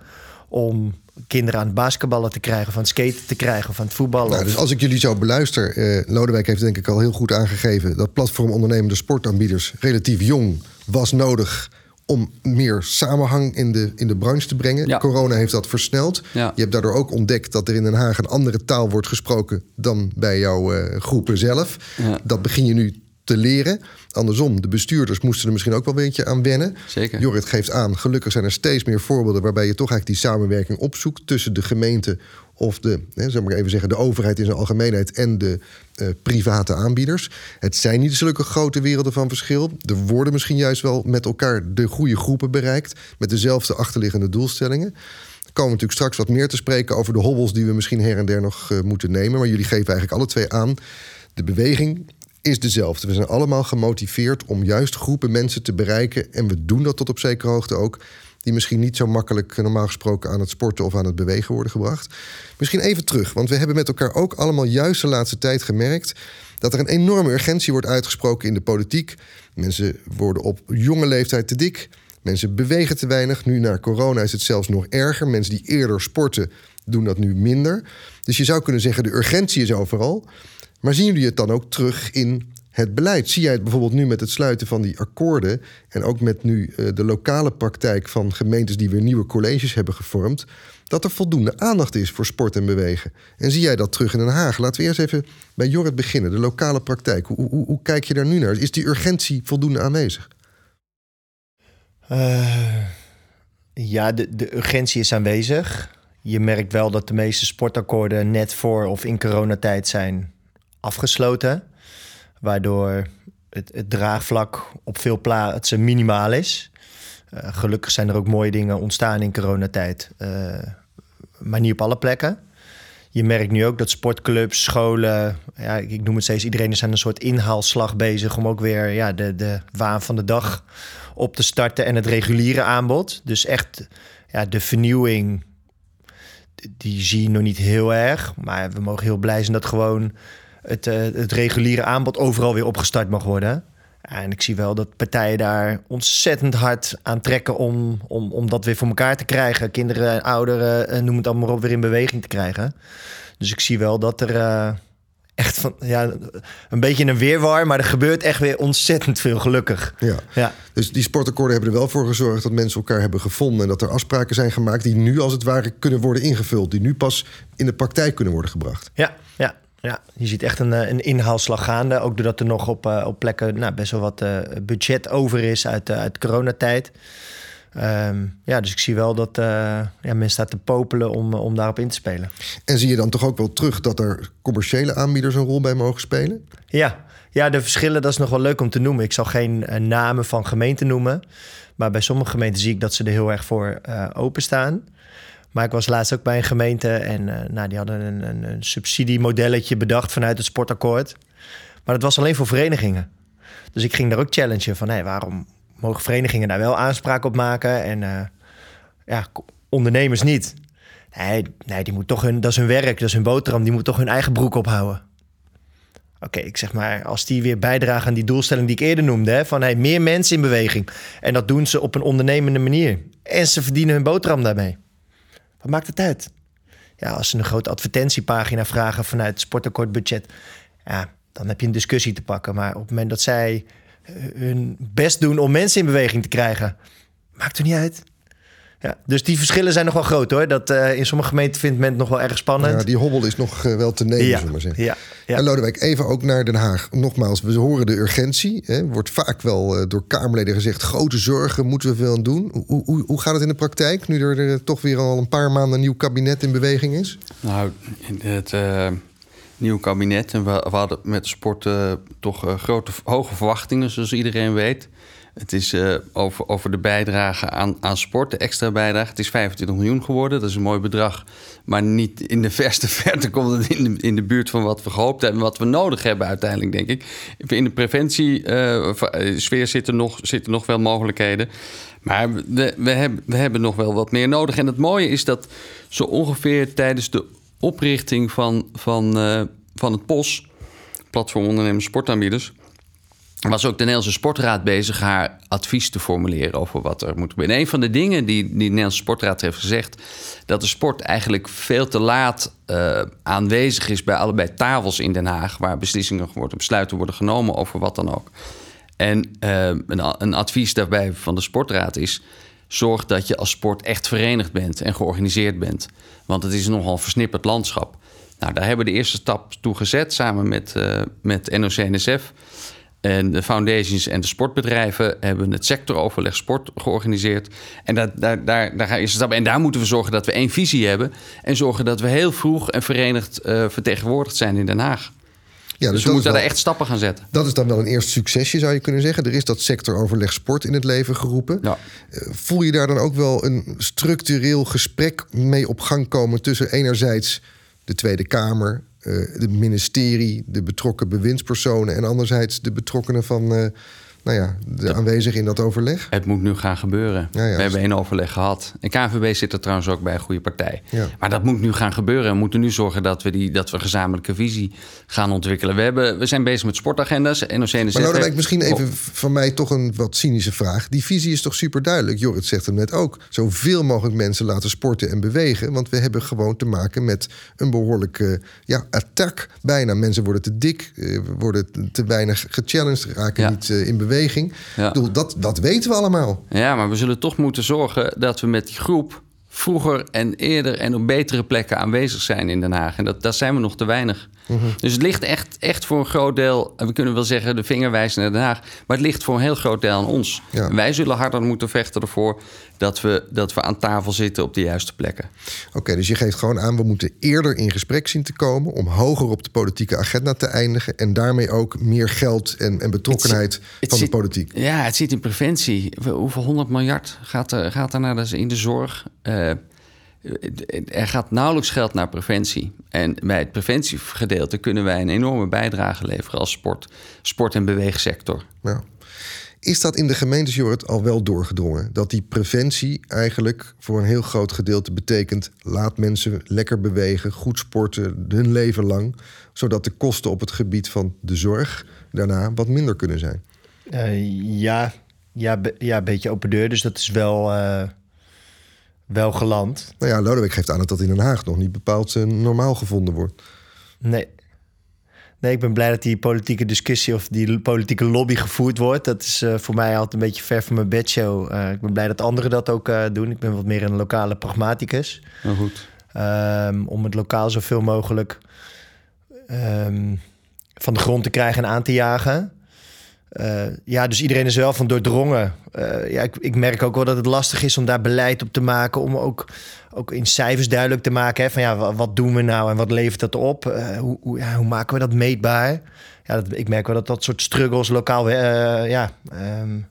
om kinderen aan het basketballen te krijgen, van het skaten te krijgen, van het voetballen. Nou, dus als ik jullie zo beluister, eh, Lodewijk heeft denk ik al heel goed aangegeven dat platform ondernemende sportaanbieders relatief jong was nodig om meer samenhang in de, in de branche te brengen. Corona heeft dat versneld. Je hebt daardoor ook ontdekt dat er in Den Haag een andere taal wordt gesproken dan bij jouw uh, groepen zelf. Dat begin je nu te leren. Andersom, de bestuurders moesten er misschien ook wel een beetje aan wennen. Zeker. Jorrit geeft aan, gelukkig zijn er steeds meer voorbeelden... waarbij je toch eigenlijk die samenwerking opzoekt... tussen de gemeente of de, hè, zeg maar even zeggen, de overheid in zijn algemeenheid... en de uh, private aanbieders. Het zijn niet zulke grote werelden van verschil. Er worden misschien juist wel met elkaar de goede groepen bereikt... met dezelfde achterliggende doelstellingen. Komen natuurlijk straks wat meer te spreken over de hobbels... die we misschien her en der nog uh, moeten nemen. Maar jullie geven eigenlijk alle twee aan... de beweging is dezelfde. We zijn allemaal gemotiveerd om juist groepen mensen te bereiken. En we doen dat tot op zekere hoogte ook. Die misschien niet zo makkelijk normaal gesproken aan het sporten of aan het bewegen worden gebracht. Misschien even terug, want we hebben met elkaar ook allemaal juist de laatste tijd gemerkt dat er een enorme urgentie wordt uitgesproken in de politiek. Mensen worden op jonge leeftijd te dik. Mensen bewegen te weinig. Nu na corona is het zelfs nog erger. Mensen die eerder sporten doen dat nu minder. Dus je zou kunnen zeggen, de urgentie is overal. Maar zien jullie het dan ook terug in het beleid? Zie jij het bijvoorbeeld nu met het sluiten van die akkoorden en ook met nu uh, de lokale praktijk van gemeentes die weer nieuwe colleges hebben gevormd, dat er voldoende aandacht is voor sport en bewegen? En zie jij dat terug in Den Haag? Laten we eerst even bij Jorrit beginnen, de lokale praktijk. Hoe, hoe, hoe kijk je daar nu naar? Is die urgentie voldoende aanwezig? Uh, ja, de, de urgentie is aanwezig. Je merkt wel dat de meeste sportakkoorden net voor of in coronatijd zijn afgesloten. Waardoor het, het draagvlak op veel plaatsen minimaal is. Uh, gelukkig zijn er ook mooie dingen ontstaan in coronatijd. Uh, maar niet op alle plekken. Je merkt nu ook dat sportclubs, scholen, ja, ik noem het steeds, iedereen is aan een soort inhaalslag bezig om ook weer ja, de, de waan van de dag op te starten en het reguliere aanbod. Dus echt ja, de vernieuwing, die zie je nog niet heel erg. Maar we mogen heel blij zijn dat gewoon het, uh, het reguliere aanbod overal weer opgestart mag worden. En ik zie wel dat partijen daar ontzettend hard aan trekken om, om, om dat weer voor elkaar te krijgen. Kinderen, ouderen, eh, noem het allemaal op, weer in beweging te krijgen. Dus ik zie wel dat er uh, echt van, ja, een beetje een weerwar, maar er gebeurt echt weer ontzettend veel, gelukkig. Ja. ja. Dus die sportakkoorden hebben er wel voor gezorgd dat mensen elkaar hebben gevonden en dat er afspraken zijn gemaakt die nu als het ware kunnen worden ingevuld, die nu pas in de praktijk kunnen worden gebracht. Ja, ja. Ja, je ziet echt een, eh, een inhaalslag gaande. Ook doordat er nog op, uh, op plekken nou, best wel wat uh, budget over is uit, uh, uit coronatijd. Um, ja, dus ik zie wel dat ja, mensen staan te popelen om, om daarop in te spelen. En zie je dan toch ook wel terug dat er commerciële aanbieders een rol bij mogen spelen? Ja, ja de verschillen, dat is nog wel leuk om te noemen. Ik zal geen namen van gemeenten noemen. Maar bij sommige gemeenten zie ik dat ze er heel erg voor openstaan. Maar ik was laatst ook bij een gemeente en uh, nou, die hadden een, een, een, subsidiemodelletje bedacht vanuit het sportakkoord. Maar dat was alleen voor verenigingen. Dus ik ging daar ook challengen van hey, waarom mogen verenigingen daar wel aanspraak op maken en uh, ja, ondernemers niet. Nee, nee, die moet toch hun, dat is hun werk, dat is hun boterham, die moet toch hun eigen broek ophouden. Oké, ik zeg maar, als die weer bijdragen aan die doelstelling die ik eerder noemde, hè, van hey, meer mensen in beweging. En dat doen ze op een ondernemende manier. En ze verdienen hun boterham daarmee. Wat maakt het uit? Ja, als ze een grote advertentiepagina vragen vanuit het sportakkoordbudget, ja, dan heb je een discussie te pakken. Maar op het moment dat zij hun best doen om mensen in beweging te krijgen, maakt er niet uit. Ja, dus die verschillen zijn nog wel groot hoor. Dat, uh, in sommige gemeenten vindt men het nog wel erg spannend. Ja, die hobbel is nog uh, wel te nemen, ja. zullen we zeggen. Ja, ja. En Lodewijk, even ook naar Den Haag. Nogmaals, we horen de urgentie. Hè. Wordt vaak wel uh, door Kamerleden gezegd... grote zorgen moeten we veel aan doen. Hoe, hoe, hoe gaat het in de praktijk... nu er, er toch weer al een paar maanden een nieuw kabinet in beweging is? Nou, het nieuwe kabinet... en we, we hadden met sport toch grote, hoge verwachtingen, zoals iedereen weet... Het is uh, over, over de bijdrage aan, aan sport, de extra bijdrage. Het is 25 miljoen geworden. Dat is een mooi bedrag. Maar niet in de *laughs* verste verte komt het in de, in de buurt van wat we gehoopt hebben. Wat we nodig hebben uiteindelijk, denk ik. In de preventiesfeer uh, zitten, nog, zitten nog wel mogelijkheden. Maar we, we, hebben, we hebben nog wel wat meer nodig. En het mooie is dat zo ongeveer tijdens de oprichting van, van, van het POS... Platform Ondernemers Sportaanbieders was ook de Nederlandse Sportraad bezig haar advies te formuleren over wat er moet gebeuren. En een van de dingen die, die de Nederlandse Sportraad heeft gezegd, dat de sport eigenlijk veel te laat uh, aanwezig is bij allebei tafels in Den Haag, waar beslissingen worden, besluiten worden genomen over wat dan ook. En uh, een, een advies daarbij van de Sportraad is: zorg dat je als sport echt verenigd bent en georganiseerd bent. Want het is een nogal versnipperd landschap. Nou, daar hebben we de eerste stap toe gezet samen met, uh, met NOC-NSF. En de foundations en de sportbedrijven hebben het sectoroverleg sport georganiseerd. En, dat, daar, daar, daar is stap. en daar moeten we zorgen dat we één visie hebben. En zorgen dat we heel vroeg en verenigd uh, vertegenwoordigd zijn in Den Haag. Ja, dus, dus we moeten daar echt stappen gaan zetten. Dat is dan wel een eerste succesje, zou je kunnen zeggen. Er is dat sectoroverleg sport in het leven geroepen. Ja. Voel je daar dan ook wel een structureel gesprek mee op gang komen tussen enerzijds de Tweede Kamer, het uh, ministerie, de betrokken bewindspersonen en anderzijds de betrokkenen van uh, nou ja, de aanwezigen in dat overleg? Het moet nu gaan gebeuren. Ja, ja, we hebben één overleg gehad. En KNVB zit er trouwens ook bij een goede partij. Ja. Maar dat moet nu gaan gebeuren. We moeten nu zorgen dat we, die, dat we gezamenlijke visie gaan ontwikkelen. We, hebben, we zijn bezig met sportagenda's. NOC en maar nou, dan misschien even oh. van mij toch een wat cynische vraag. Die visie is toch super duidelijk? Jorrit zegt het net ook. Zoveel mogelijk mensen laten sporten en bewegen. Want we hebben gewoon te maken met een behoorlijke ja, attack bijna. Mensen worden te dik, eh, worden te weinig gechallenged, raken niet uh, in beweging beweging. Ja. bedoel, dat, dat weten we allemaal. Ja, maar we zullen toch moeten zorgen dat we met die groep vroeger en eerder en op betere plekken aanwezig zijn in Den Haag. En dat, daar zijn we nog te weinig. Mhm. Dus het ligt echt, echt voor een groot deel, we kunnen wel zeggen de vinger wijzen naar Den Haag, maar het ligt voor een heel groot deel aan ons. Wij zullen harder moeten vechten ervoor dat we, dat we aan tafel zitten op de juiste plekken. Oké, dus je geeft gewoon aan, we moeten eerder in gesprek zien te komen om hoger op de politieke agenda te eindigen en daarmee ook meer geld en, en betrokkenheid van de politiek. Ja, het zit in preventie. Hoeveel honderd miljard gaat er, gaat er naar de, in de zorg? Uh, er gaat nauwelijks geld naar preventie. En bij het preventiegedeelte kunnen wij een enorme bijdrage leveren als sport, sport- en beweegsector. Ja. Is dat in de gemeentes, Jorrit, al wel doorgedrongen? Dat die preventie eigenlijk voor een heel groot gedeelte betekent... laat mensen lekker bewegen, goed sporten, hun leven lang... zodat de kosten op het gebied van de zorg daarna wat minder kunnen zijn? Uh, ja, ja, ja, een beetje open deur. Dus dat is wel... Uh wel geland. Nou ja, Lodewijk geeft aan dat dat in Den Haag nog niet bepaald uh, normaal gevonden wordt. Nee. Nee, ik ben blij dat die politieke discussie of die politieke lobby gevoerd wordt. Dat is uh, voor mij altijd een beetje ver van mijn bedshow. Uh, ik ben blij dat anderen dat ook doen. Ik ben wat meer een lokale pragmaticus. Nou goed. Um, om het lokaal zoveel mogelijk um, van de grond te krijgen en aan te jagen. Uh, ja, dus iedereen is wel van doordrongen. Uh, ja, ik, ik, merk ook wel dat het lastig is om daar beleid op te maken. Om ook, ook in cijfers duidelijk te maken. Hè, van ja, wat doen we nou en wat levert dat op? Uh, hoe, hoe, ja, hoe, maken we dat meetbaar? Ja, dat, ik merk wel dat dat soort struggles lokaal ja, um,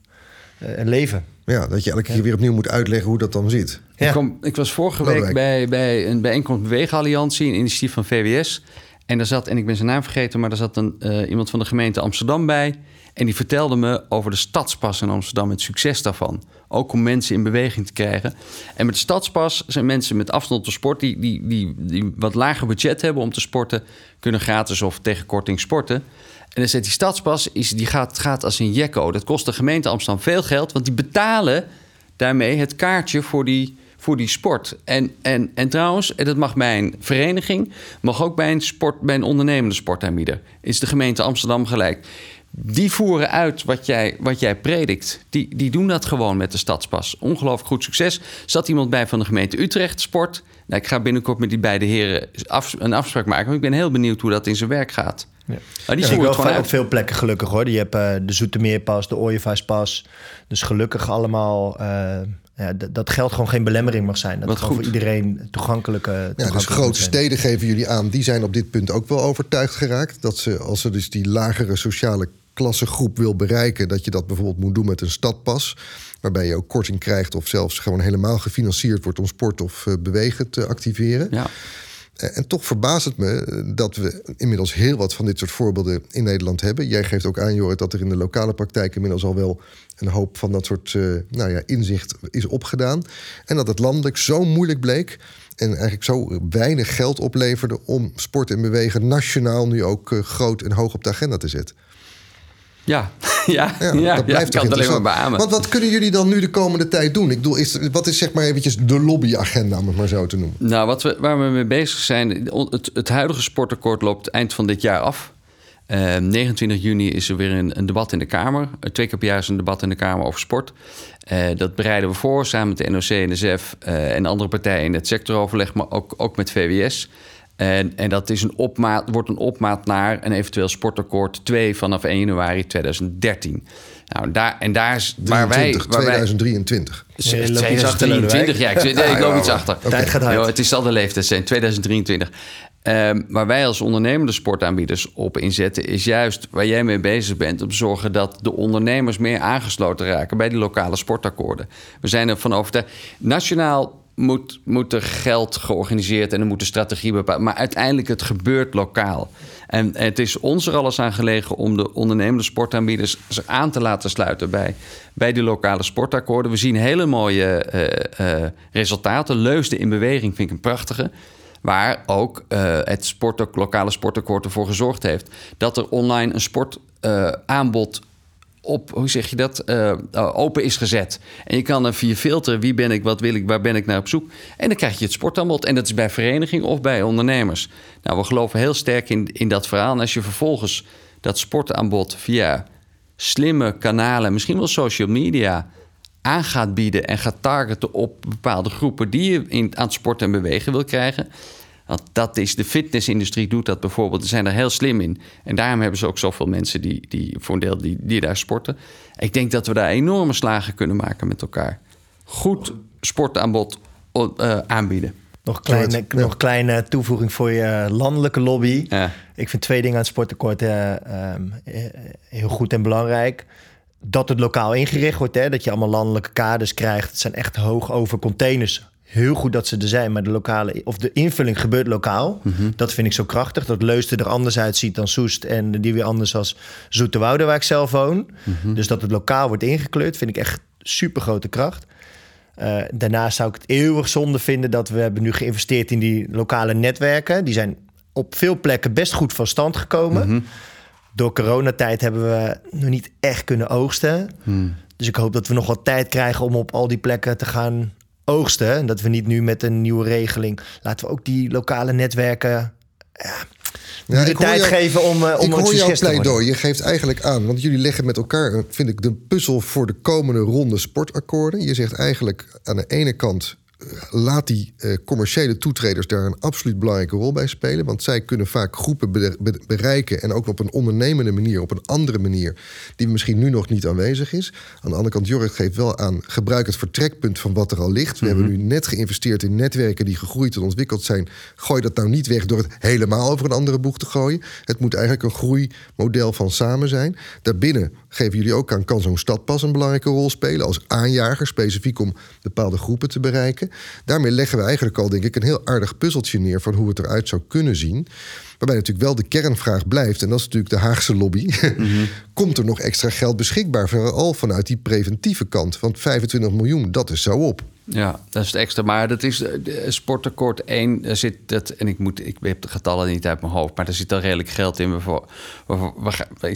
leven. Ja, dat je elke keer weer opnieuw moet uitleggen hoe dat dan zit. Ja. Ik, kom, ik was vorige week bij, bij een bijeenkomst Beweegalliantie, een initiatief van VWS. En daar zat, en ik ben zijn naam vergeten, maar daar zat een, iemand van de gemeente Amsterdam bij. En die vertelde me over de stadspas in Amsterdam, het succes daarvan. Ook om mensen in beweging te krijgen. En met de stadspas zijn mensen met afstand tot sport... Die, die, die, die wat lager budget hebben om te sporten... kunnen gratis of tegen korting sporten. En dan zegt die stadspas, is, die gaat, gaat als een jekko. Dat kost de gemeente Amsterdam veel geld... want die betalen daarmee het kaartje voor die, voor die sport. En, en, en trouwens, en dat mag bij een vereniging... mag ook bij een, sport, bij een ondernemende sportaanbieder. Is de gemeente Amsterdam gelijk die voeren uit wat jij, wat jij predikt. Die, die doen dat gewoon met de stadspas. Ongelooflijk goed succes. Zat iemand bij van de gemeente Utrecht Sport. Nou, ik ga binnenkort met die beide heren een afspraak maken. Maar ik ben heel benieuwd hoe dat in zijn werk gaat. Ja. Maar die ja, wel op veel plekken gelukkig hoor. Je hebt uh, de Zoetermeerpas, de Ooievaarspas. Dus gelukkig allemaal uh, ja, dat geld gewoon geen belemmering mag zijn. Dat het voor iedereen toegankelijke. Ja, dus grote steden geven jullie aan, die zijn op dit punt ook wel overtuigd geraakt. Dat ze, als ze dus die lagere sociale klassengroep wil bereiken, dat je dat bijvoorbeeld moet doen met een stadpas. Waarbij je ook korting krijgt of zelfs gewoon helemaal gefinancierd wordt om sport of uh, bewegen te activeren. Ja. Eh, en toch verbaast het me dat we inmiddels heel wat van dit soort voorbeelden in Nederland hebben. Jij geeft ook aan, Jorrit, dat er in de lokale praktijk inmiddels al wel een hoop van dat soort uh, nou ja, inzicht is opgedaan. En dat het landelijk zo moeilijk bleek en eigenlijk zo weinig geld opleverde om sport en bewegen nationaal nu ook groot en hoog op de agenda te zetten. Ja, *laughs* ja, ja, ja dat blijft ja, alleen maar beamen. Want wat kunnen jullie dan nu de komende tijd doen? Ik bedoel, is, wat is zeg maar eventjes de lobbyagenda, om het maar zo te noemen? Nou, wat we, waar we mee bezig zijn... Het, het huidige sportakkoord loopt eind van dit jaar af. Uh, ehm, 29 juni is er weer een, een, debat in de Kamer. Eh, twee keer per jaar is een debat in de Kamer over sport. Uh, dat bereiden we voor samen met de NOC, NSF uh, en andere partijen in het sectoroverleg, maar ook, ook met VWS. En, en dat is een opmaat, wordt een opmaat naar een eventueel sportakkoord 2 vanaf 1 januari 2013. Nou, daar, en daar is waar wij... Waar 2023. Wij, 2023, ja, ik, ik loop iets achter. Tijd gaat uit. het is al de leeftijd zijn, 2023. Um, waar wij als ondernemende sportaanbieders op inzetten, is juist waar jij mee bezig bent, om te zorgen dat de ondernemers meer aangesloten raken bij die lokale sportakkoorden. We zijn ervan overtuigd. Nationaal moet, moet er geld georganiseerd en er moet een strategie bepaald. Maar uiteindelijk het gebeurt lokaal. En het is ons er alles aan gelegen om de ondernemende sportaanbieders zich aan te laten sluiten bij, bij die lokale sportakkoorden. We zien hele mooie uh, uh, resultaten. Leusden in beweging vind ik een prachtige. Waar ook uh, het sport, lokale sportakkoord ervoor gezorgd heeft dat er online een sportaanbod op, hoe zeg je dat, uh, open is gezet. En je kan er via filteren wie ben ik, wat wil ik, waar ben ik naar op zoek. En dan krijg je het sportaanbod. En dat is bij vereniging of bij ondernemers. Nou, we geloven heel sterk in, in dat verhaal. En als je vervolgens dat sportaanbod via slimme kanalen, misschien wel social media, aan gaat bieden en gaat targeten op bepaalde groepen die je in, aan het sporten en bewegen wil krijgen want dat is, de fitnessindustrie doet dat bijvoorbeeld. Ze zijn er heel slim in. En daarom hebben ze ook zoveel mensen die, die voor een deel die, die daar sporten. Ik denk dat we daar enorme slagen kunnen maken met elkaar. Goed sportaanbod uh, aanbieden. Nog kleine, nog kleine toevoeging voor je landelijke lobby. Ja. Ik vind twee dingen aan het sportakkoord uh, heel goed en belangrijk. Dat het lokaal ingericht wordt, hè, dat je allemaal landelijke kaders krijgt. Het zijn echt hoog over containers heel goed dat ze er zijn, maar de lokale of de invulling gebeurt lokaal. Mhm. Dat vind ik zo krachtig. Dat Leusden er anders uitziet dan Soest en die weer anders als Zoeterwoude, waar ik zelf woon. Mhm. Dus dat het lokaal wordt ingekleurd, vind ik echt super grote kracht. Uh, daarnaast zou ik het eeuwig zonde vinden dat we hebben nu geïnvesteerd in die lokale netwerken. Die zijn op veel plekken best goed van stand gekomen. Mm -hmm. Door coronatijd hebben we nog niet echt kunnen oogsten. Mhm. Dus ik hoop dat we nog wat tijd krijgen om op al die plekken te gaan oogsten. En dat we niet nu met een nieuwe regeling... laten we ook die lokale netwerken... Ja, de tijd geven om, uh, om ik hoor jouw pleidooi. Je geeft eigenlijk aan, want jullie leggen met elkaar, vind ik, de puzzel voor de komende ronde sportakkoorden. Je zegt eigenlijk aan de ene kant laat die uh, commerciële toetreders daar een absoluut belangrijke rol bij spelen. Want zij kunnen vaak groepen bereiken. En ook op een ondernemende manier, op een andere manier. die misschien nu nog niet aanwezig is. Aan de andere kant, Jorrit geeft wel aan. gebruik het vertrekpunt van wat er al ligt. We hebben mhm. nu net geïnvesteerd in netwerken die gegroeid en ontwikkeld zijn. Gooi dat nou niet weg door het helemaal over een andere boeg te gooien. Het moet eigenlijk een groeimodel van samen zijn. Daarbinnen geven jullie ook aan, kan zo'n stadpas een belangrijke rol spelen. als aanjager, specifiek om bepaalde groepen te bereiken. Daarmee leggen we eigenlijk al, denk ik, een heel aardig puzzeltje neer van hoe het eruit zou kunnen zien. Waarbij natuurlijk wel de kernvraag blijft, en dat is natuurlijk de Haagse lobby. *laughs* Mhm. Komt er nog extra geld beschikbaar, vooral vanuit die preventieve kant? Want 25 miljoen, dat is zo op. Ja, dat is het extra. Maar dat is de sportakkoord 1. Daar zit dat, en ik, moet, ik heb de getallen niet uit mijn hoofd, maar er zit al redelijk geld in.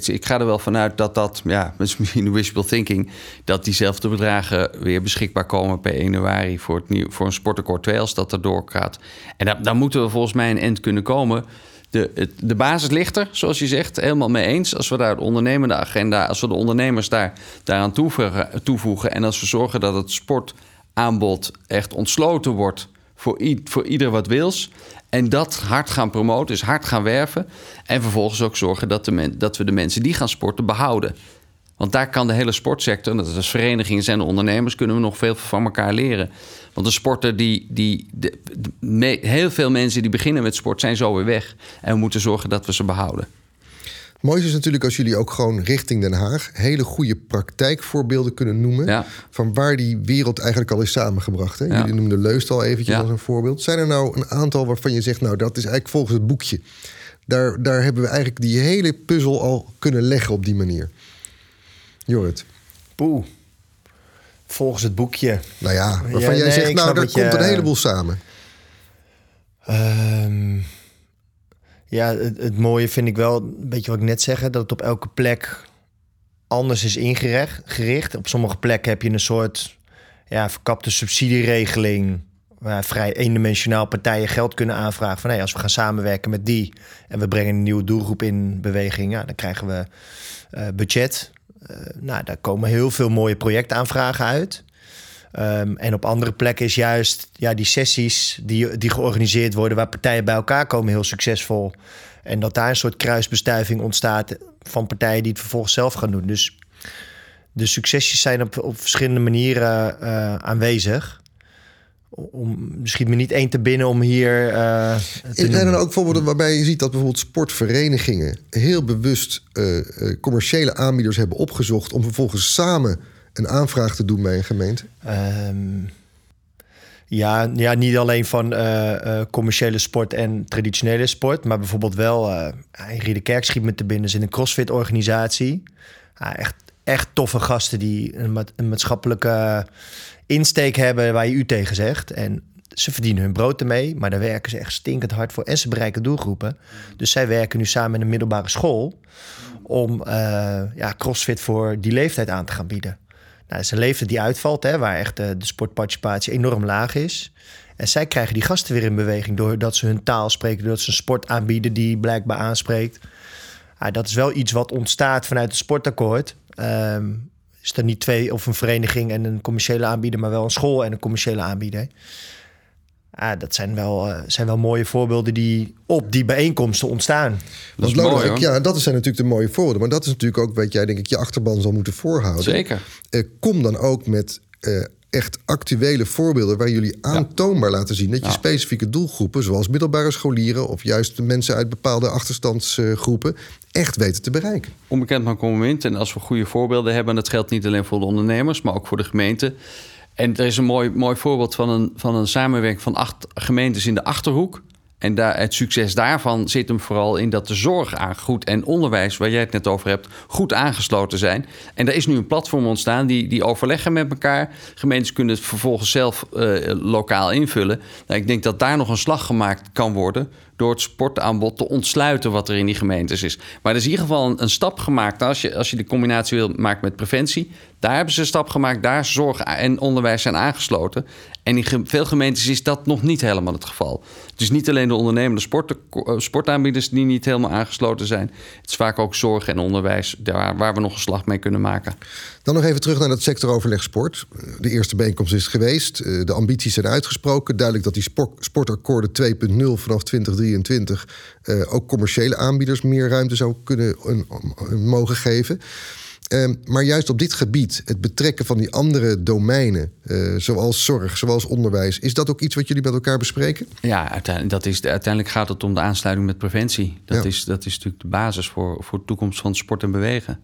Ik ga er wel vanuit dat dat, ja, *laughs* misschien wishful thinking, dat diezelfde bedragen weer beschikbaar komen per 1 januari voor, het nieuw, voor een sportakkoord 2 als dat er doorgaat. En dan, dan moeten we volgens mij een eind kunnen komen. De, de basis ligt er, zoals je zegt, helemaal mee eens. Als we daar de ondernemende agenda, als we de ondernemers daar, daaraan toevoegen, en als we zorgen dat het sport aanbod echt ontsloten wordt voor, voor ieder wat wils. En dat hard gaan promoten, dus hard gaan werven. En vervolgens ook zorgen dat, de dat we de mensen die gaan sporten behouden. Want daar kan de hele sportsector, dat is verenigingen en ondernemers, kunnen we nog veel van elkaar leren. Want de sporter die, die de, heel veel mensen die beginnen met sport zijn zo weer weg. En we moeten zorgen dat we ze behouden. Mooi is natuurlijk als jullie ook gewoon richting Den Haag hele goede praktijkvoorbeelden kunnen noemen. Ja. Van waar die wereld eigenlijk al is samengebracht. Hè? Ja. Jullie noemden Leust al eventjes Ja. als een voorbeeld. Zijn er nou een aantal waarvan je zegt, nou dat is eigenlijk volgens het boekje. Daar, daar hebben we eigenlijk die hele puzzel al kunnen leggen op die manier. Jorrit. Poeh. Volgens het boekje. Nou ja, waarvan Ja, jij nee, zegt, nou daar je- komt een heleboel samen. Ehm, ja, het, het mooie vind ik wel, een beetje wat ik net zeg, dat het op elke plek anders is ingericht. Gericht. Op sommige plekken heb je een soort ja, verkapte subsidieregeling. Waar vrij eendimensionaal partijen geld kunnen aanvragen. Van hey, als we gaan samenwerken met die en we brengen een nieuwe doelgroep in beweging, ja, dan krijgen we eh, budget. Eh, nou, daar komen heel veel mooie projectaanvragen uit. Ehm, en op andere plekken is juist ja, die sessies die, die georganiseerd worden, waar partijen bij elkaar komen, heel succesvol. En dat daar een soort kruisbestuiving ontstaat van partijen die het vervolgens zelf gaan doen. Dus de succesjes zijn op, op verschillende manieren eh, aanwezig. Om, misschien me niet één te binnen om hier eh te Zijn er noemen. ook voorbeelden waarbij je ziet dat bijvoorbeeld sportverenigingen heel bewust eh, eh, commerciële aanbieders hebben opgezocht om vervolgens samen een aanvraag te doen bij een gemeente? Ehm, ja, ja, niet alleen van commerciële sport en traditionele sport, maar bijvoorbeeld wel. eh Henry de Kerk schiet me te binnen, is in een CrossFit-organisatie. Ja, echt, echt toffe gasten die een, ma- een maatschappelijke insteek hebben waar je u tegen zegt. En ze verdienen hun brood ermee, maar daar werken ze echt stinkend hard voor. En ze bereiken doelgroepen. Dus zij werken nu samen met een middelbare school om eh, ja, CrossFit voor die leeftijd aan te gaan bieden. Nou, dat is een leeftijd die uitvalt, hè, waar echt de sportparticipatie enorm laag is. En zij krijgen die gasten weer in beweging doordat ze hun taal spreken, doordat ze een sport aanbieden die blijkbaar aanspreekt. Ja, dat is wel iets wat ontstaat vanuit het sportakkoord. Ehm, is er niet twee of een vereniging en een commerciële aanbieder, maar wel een school en een commerciële aanbieder. Ja, dat zijn wel, eh, zijn wel mooie voorbeelden die op die bijeenkomsten ontstaan. Dat is mooi, ja, dat zijn natuurlijk de mooie voorbeelden. Maar dat is natuurlijk ook wat jij denk ik je achterban zal moeten voorhouden. Zeker. Eh, kom dan ook met eh, echt actuele voorbeelden waar jullie aantoonbaar laten zien dat je Ja. specifieke doelgroepen, zoals middelbare scholieren of juist mensen uit bepaalde achterstandsgroepen, echt weten te bereiken. onbekend maar convenient. En als we goede voorbeelden hebben, en dat geldt niet alleen voor de ondernemers, maar ook voor de gemeente. En er is een mooi, mooi voorbeeld van een, van een samenwerking van acht gemeentes in de achterhoek. En daar, het succes daarvan zit hem vooral in dat de zorg aan goed en onderwijs, waar jij het net over hebt, goed aangesloten zijn. En er is nu een platform ontstaan die, die overleggen met elkaar. Gemeentes kunnen het vervolgens zelf eh, lokaal invullen. Nou, ik denk dat daar nog een slag gemaakt kan worden door het sportaanbod te ontsluiten wat er in die gemeentes is. Maar er is in ieder geval een, stap gemaakt als je, als je de combinatie wil maken met preventie. Daar hebben ze een stap gemaakt, daar zorg en onderwijs zijn aangesloten. En in veel gemeentes is dat nog niet helemaal het geval. Het is niet alleen de ondernemende sport, eh, sportaanbieders die niet helemaal aangesloten zijn. Het is vaak ook zorg en onderwijs daar, waar we nog een slag mee kunnen maken. Dan nog even terug naar dat sectoroverleg sport. De eerste bijeenkomst is geweest. Eh, De ambities zijn uitgesproken. Duidelijk dat die sport, sportakkoorden 2.0 vanaf 2023 eh, ook commerciële aanbieders meer ruimte zou kunnen mogen geven. Ehm, maar juist op dit gebied, het betrekken van die andere domeinen, eh, zoals zorg, zoals onderwijs, is dat ook iets wat jullie met elkaar bespreken? Ja, uiteindelijk, dat is, uiteindelijk gaat het om de aansluiting met preventie. Dat, Ja. is, dat is natuurlijk de basis voor, voor de toekomst van sport en bewegen.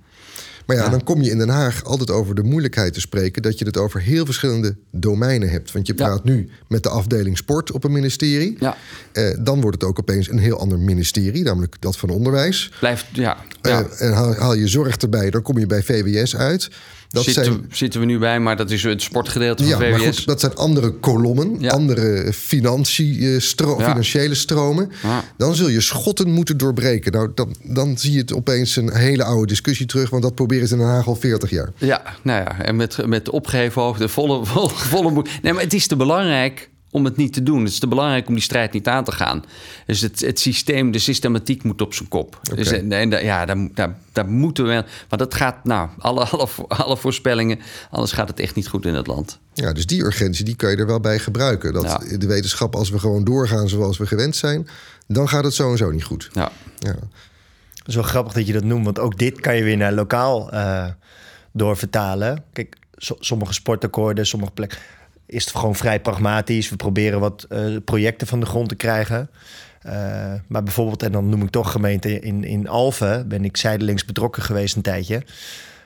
Maar ja, Ja. dan kom je in Den Haag altijd over de moeilijkheid te spreken dat je het over heel verschillende domeinen hebt. Want je Ja. praat nu met de afdeling sport op een ministerie. Ja, Eh, dan wordt het ook opeens een heel ander ministerie, namelijk dat van onderwijs. blijft, ja. ja. Eh, en haal, haal je zorg erbij, dan kom je bij VWS uit. Dat zitten, zijn, zitten we nu bij, maar dat is het sportgedeelte van ja, VWS. maar goed, dat zijn andere kolommen, Ja. andere financiestro- Ja. financiële stromen. Dan zul je schotten moeten doorbreken. Nou, dan, dan zie je het opeens een hele oude discussie terug, want dat proberen ze in Den Haag al 40 jaar. Ja, nou ja, en met, met opgeheven hoofd, de volle, *laughs* volle, volle. Nee, maar het is te belangrijk om het niet te doen. Het is te belangrijk om die strijd niet aan te gaan. Dus het, het systeem, de systematiek moet op zijn kop. Dus, en, en da- ja, daar, daar, daar moeten we... Want dat gaat, nou, alle, alle, alle voorspellingen... anders gaat het echt niet goed in het land. Ja, dus die urgentie die kan je er wel bij gebruiken. Dat Ja. de wetenschap, als we gewoon doorgaan zoals we gewend zijn, dan gaat het zo en zo niet goed. Ja, Ja. Het is wel grappig dat je dat noemt, want ook dit kan je weer naar lokaal eh, doorvertalen. Kijk, so- sommige sportakkoorden, sommige plekken is het gewoon vrij pragmatisch. We proberen wat eh, projecten van de grond te krijgen. maar bijvoorbeeld, en dan noem ik toch gemeente in, in Alphen, ben ik zijdelings betrokken geweest een tijdje.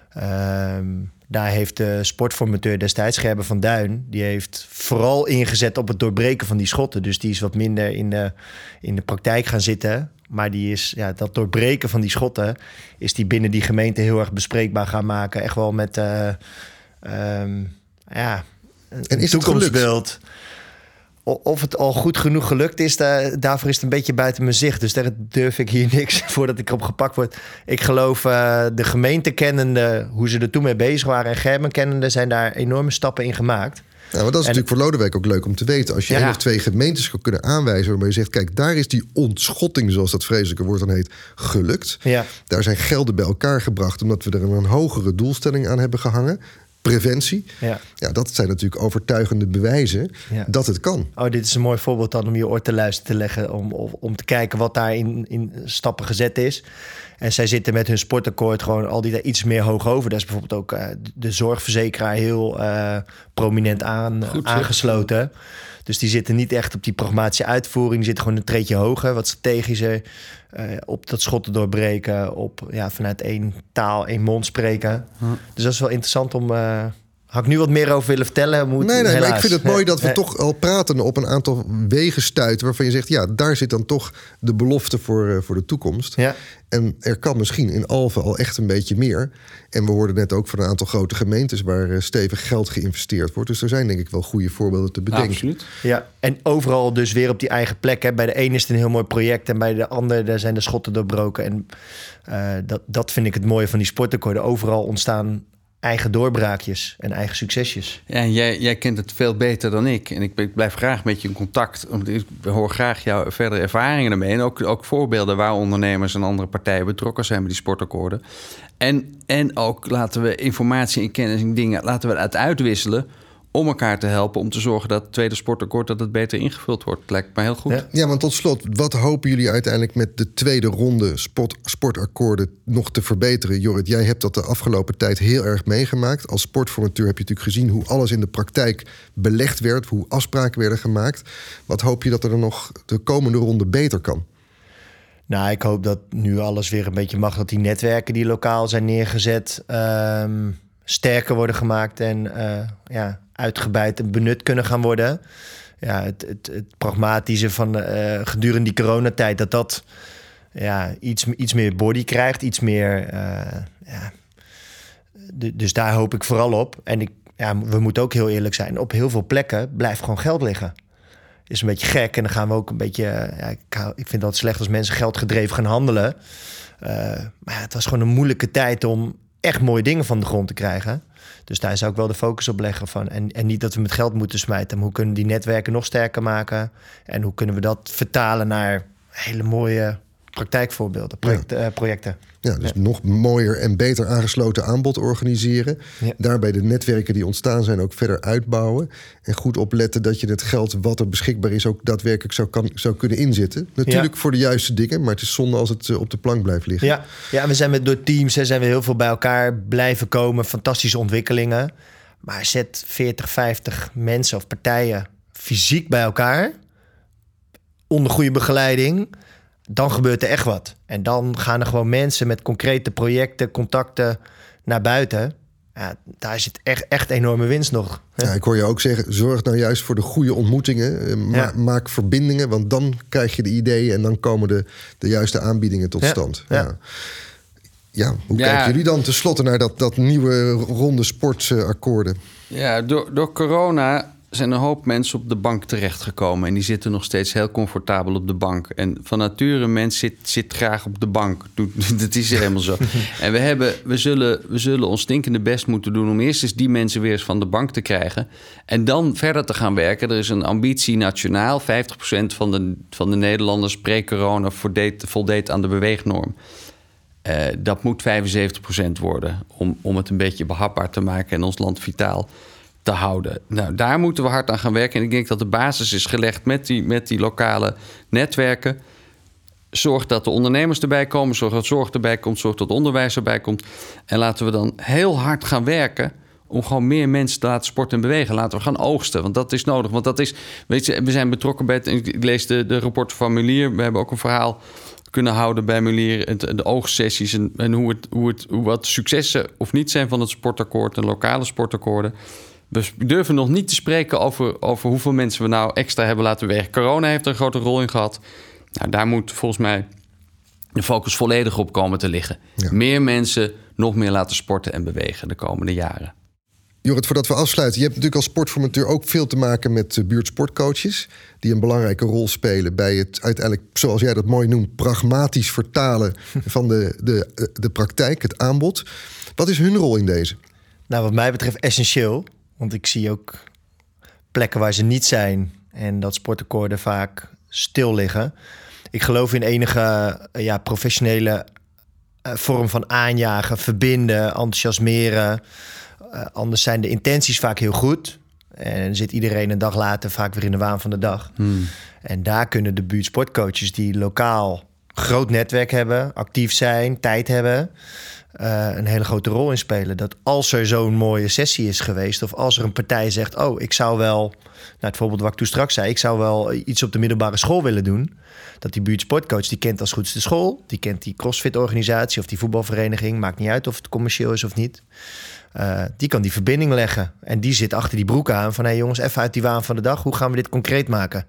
Ehm, daar heeft de sportformateur destijds, Gerben van Duin, die heeft vooral ingezet op het doorbreken van die schotten. Dus die is wat minder in de, in de praktijk gaan zitten. Maar die is, ja, dat doorbreken van die schotten, is die binnen die gemeente heel erg bespreekbaar gaan maken. Echt wel met, uh, um, ja, en is toekomstbeeld. Of het al goed genoeg gelukt is, daar, daarvoor is het een beetje buiten mijn zicht. Dus daar durf ik hier *laughs* niks voordat ik erop gepakt word. Ik geloof uh, de gemeente kennende, hoe ze er toen mee bezig waren... en Gerben kennende, zijn daar enorme stappen in gemaakt. Ja, maar dat is natuurlijk voor Lodewijk ook leuk om te weten. Als je één of twee gemeentes kan kunnen aanwijzen... waarmee je zegt, kijk, daar is die ontschotting... zoals dat vreselijke woord dan heet, gelukt. Ja. Daar zijn gelden bij elkaar gebracht... omdat we er een hogere doelstelling aan hebben gehangen preventie. Ja. ja, dat zijn natuurlijk overtuigende bewijzen Ja. dat het kan. Oh, dit is een mooi voorbeeld dan om je oor te luisteren te leggen. Om, om, om te kijken wat daar in, in stappen gezet is. En zij zitten met hun sportakkoord gewoon al die daar iets meer hoog over. Daar is bijvoorbeeld ook eh, de zorgverzekeraar heel eh, prominent aan, Goed, zeg. aangesloten. Dus die zitten niet echt op die pragmatische uitvoering. Die zitten gewoon een treetje hoger, wat strategischer. eh, op dat schotten doorbreken. Op ja, vanuit één taal, één mond spreken. Dus dat is wel interessant om. Had ik nu wat meer over willen vertellen? Moet, Nee, nee, maar ik vind het mooi dat we toch al praten op een aantal wegen stuiten... waarvan je zegt, ja, daar zit dan toch de belofte voor, eh, voor de toekomst. Ja. En er kan misschien in Alphen al echt een beetje meer. En we hoorden net ook van een aantal grote gemeentes... waar eh, stevig geld geïnvesteerd wordt. Dus er zijn denk ik wel goede voorbeelden te bedenken. Absoluut. Ja, en overal dus weer op die eigen plek. Hè. Bij de ene is het een heel mooi project en bij de ander daar zijn de schotten doorbroken. En eh, dat, dat vind ik het mooie van die sportakkoorden. Overal ontstaan eigen doorbraakjes en eigen succesjes. Ja, jij, jij kent het veel beter dan ik. En ik, ik blijf graag met je in contact. Ik hoor graag jouw verdere ervaringen ermee. En ook, ook voorbeelden waar ondernemers en andere partijen betrokken zijn bij die sportakkoorden. En, en ook laten we informatie en kennis en dingen laten we uitwisselen. Om elkaar te helpen om te zorgen dat het tweede sportakkoord dat het beter ingevuld wordt. Lijkt me heel goed. Ja. Ja, want tot slot, wat hopen jullie uiteindelijk met de tweede ronde sport, sportakkoorden nog te verbeteren? Jorrit, jij hebt dat de afgelopen tijd heel erg meegemaakt. Als sportformateur heb je natuurlijk gezien hoe alles in de praktijk belegd werd, hoe afspraken werden gemaakt. Wat hoop je dat er dan nog de komende ronde beter kan? Nou, ik hoop dat nu alles weer een beetje mag. Dat die netwerken die lokaal zijn neergezet... ehm, sterker worden gemaakt en eh, ja, uitgebreid en benut kunnen gaan worden. Ja, het, het, het pragmatische van eh, gedurende die coronatijd... dat dat ja, iets, iets meer body krijgt, iets meer... eh, ja. Du- Dus daar hoop ik vooral op. En ik, ja, we moeten ook heel eerlijk zijn. Op heel veel plekken blijft gewoon geld liggen is een beetje gek. En dan gaan we ook een beetje. eh, Ja, ik, ik vind dat slecht als mensen geldgedreven gaan handelen. Maar het was gewoon een moeilijke tijd om echt mooie dingen van de grond te krijgen. Dus daar zou ik wel de focus op leggen van. En, en niet dat we met geld moeten smijten. Maar hoe kunnen we die netwerken nog sterker maken? En hoe kunnen we dat vertalen naar hele mooie praktijkvoorbeelden, project, eh, projecten. Ja, dus nog mooier en beter aangesloten aanbod organiseren. Ja. Daarbij de netwerken die ontstaan zijn ook verder uitbouwen. En goed opletten dat je het geld wat er beschikbaar is... ook daadwerkelijk zou, kan, zou kunnen inzetten. Natuurlijk voor de juiste dingen, maar het is zonde als het eh, op de plank blijft liggen. Ja, ja we zijn met, door teams hè, zijn we heel veel bij elkaar blijven komen. Fantastische ontwikkelingen. Maar zet 40, 50 mensen of partijen fysiek bij elkaar. Onder goede begeleiding. Dan gebeurt er echt wat. En dan gaan er gewoon mensen met concrete projecten, contacten naar buiten. Ja, daar zit echt, echt enorme winst nog. Ja, ik hoor je ook zeggen, zorg nou juist voor de goede ontmoetingen. Eh, ma- Ja. Maak verbindingen, want dan krijg je de ideeën... en dan komen de, de juiste aanbiedingen tot Ja, stand. ja. Ja. Ja, hoe Ja. kijken jullie dan tenslotte naar dat, dat nieuwe ronde sportakkoorden? Ja, door, door corona zijn een hoop mensen op de bank terechtgekomen. En die zitten nog steeds heel comfortabel op de bank. En van nature, mens zit, zit graag op de bank. *laughs* Dat is helemaal zo. En we, hebben, we, zullen, we zullen ons stinkende best moeten doen... om eerst eens die mensen weer eens van de bank te krijgen. En dan verder te gaan werken. Er is een ambitie nationaal. 50% van de, van de Nederlanders pre-corona voldeed, voldeed aan de beweegnorm. Eh, dat moet 75% worden om, om het een beetje behapbaar te maken en ons land vitaal te houden. Nou, daar moeten we hard aan gaan werken. En ik denk dat de basis is gelegd met die, met die lokale netwerken. Zorg dat de ondernemers erbij komen, zorg dat zorg erbij komt, zorg dat onderwijs erbij komt. En laten we dan heel hard gaan werken om gewoon meer mensen te laten sporten en bewegen. Laten we gaan oogsten, want dat is nodig. Want dat is, weet je, we zijn betrokken bij het, ik lees de, de rapporten van Mulier. We hebben ook een verhaal kunnen houden bij Mulier, de oogsessies en, en hoe, het, hoe, het, hoe wat successen of niet zijn van het sportakkoord en lokale sportakkoorden. We durven nog niet te spreken over, over hoeveel mensen we nou extra hebben laten werken. Corona heeft er een grote rol in gehad. Nou, daar moet volgens mij de focus volledig op komen te liggen. Meer mensen nog meer laten sporten en bewegen de komende jaren. Jorrit, voordat we afsluiten. Je hebt natuurlijk als sportformateur ook veel te maken met eh, buurtsportcoaches. Die een belangrijke rol spelen bij het uiteindelijk, zoals jij dat mooi noemt, pragmatisch vertalen *laughs* van de, de, de praktijk, het aanbod. Wat is hun rol in deze? Nou, wat mij betreft essentieel. Want ik zie ook plekken waar ze niet zijn en dat sportakkoorden vaak stil liggen. Ik geloof in enige eh, ja, professionele uh, vorm van aanjagen, verbinden, enthousiasmeren. Uh, anders zijn de intenties vaak heel goed. En zit iedereen een dag later vaak weer in de waan van de dag. Hmm. En daar kunnen de buurtsportcoaches die lokaal groot netwerk hebben, actief zijn, tijd hebben, uh, een hele grote rol in spelen. Dat als er zo'n mooie sessie is geweest, of als er een partij zegt: Oh, ik zou wel, nou, het voorbeeld wat ik toen straks zei, ik zou wel iets op de middelbare school willen doen. Dat die buurtsportcoach, die kent als goed de school, die kent die crossfit-organisatie of die voetbalvereniging, maakt niet uit of het commercieel is of niet. Uh, die kan die verbinding leggen. En die zit achter die broek aan van: hé hey jongens, even uit die waan van de dag, hoe gaan we dit concreet maken?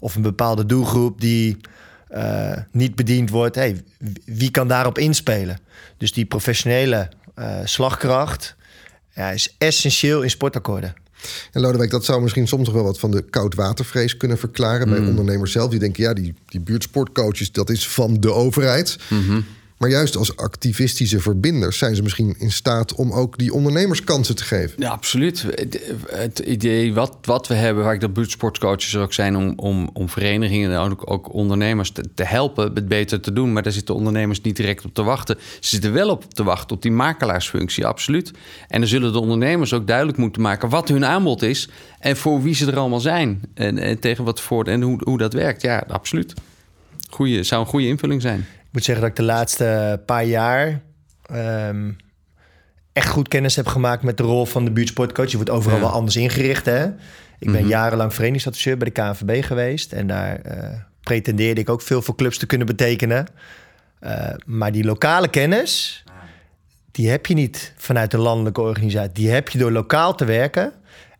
Of een bepaalde doelgroep die uh, niet bediend wordt, hey, wie kan daarop inspelen? Dus die professionele uh, slagkracht ja, is essentieel in sportakkoorden. En Lodewijk, dat zou misschien soms nog wel wat van de koudwatervrees kunnen verklaren bij mm. ondernemers zelf. Die denken, ja, die, die buurtsportcoaches, dat is van de overheid. Mm -hmm. Maar juist als activistische verbinders zijn ze misschien in staat om ook die ondernemers kansen te geven. Ja, absoluut. Het idee wat, wat we hebben, waar ik de buurtsportcoaches ook zijn, om, om, om verenigingen en ook, ook ondernemers te, helpen het beter te doen. Maar daar zitten ondernemers niet direct op te wachten. Ze zitten wel op te wachten op die makelaarsfunctie, absoluut. En dan zullen de ondernemers ook duidelijk moeten maken wat hun aanbod is en voor wie ze er allemaal zijn. En, en tegen wat voor en hoe, hoe dat werkt. Ja, absoluut. Goeie, zou een goede invulling zijn moet zeggen dat ik de laatste paar jaar um, echt goed kennis heb gemaakt met de rol van de buurtsportcoach. Je wordt overal wel anders ingericht. Hè? Ik ben mm -hmm. jarenlang verenigingsadviseur bij de KNVB geweest. En daar uh, pretendeerde ik ook veel voor clubs te kunnen betekenen. Uh, maar die lokale kennis, die heb je niet vanuit de landelijke organisatie. Die heb je door lokaal te werken.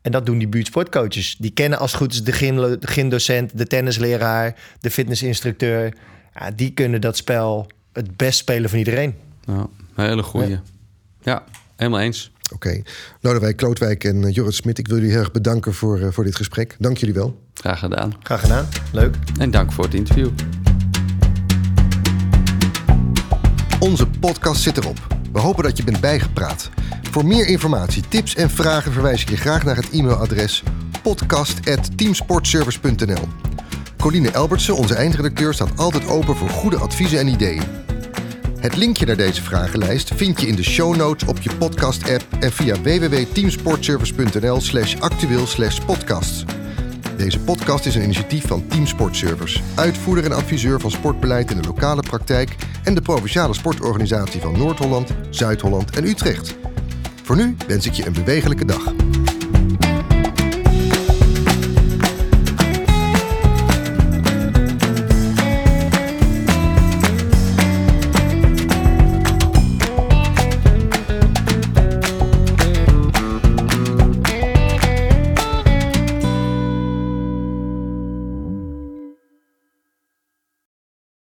En dat doen die buurtsportcoaches. Die kennen als het goed is de gymdocent, de tennisleraar, de fitnessinstructeur ja, die kunnen dat spel het best spelen van iedereen. Ja, hele goeie. Ja, ja helemaal eens. Oké. Okay. Lodewijk Klootwijk en uh, Jorrit Smit, ik wil jullie heel erg bedanken voor, uh, voor dit gesprek. Dank jullie wel. Graag gedaan. Graag gedaan. Leuk. En dank voor het interview. Onze podcast zit erop. We hopen dat je bent bijgepraat. Voor meer informatie, tips en vragen verwijs ik je graag naar het e-mailadres podcast.teamsportservice.nl. Coline Elbertsen, onze eindredacteur, staat altijd open voor goede adviezen en ideeën. Het linkje naar deze vragenlijst vind je in de show notes op je podcast-app en via www.teamsportservice.nl slash actueel slash podcasts. Deze podcast is een initiatief van Team Sportservice, uitvoerder en adviseur van sportbeleid in de lokale praktijk en de provinciale sportorganisatie van Noord-Holland, Zuid-Holland en Utrecht. Voor nu wens ik je een bewegelijke dag.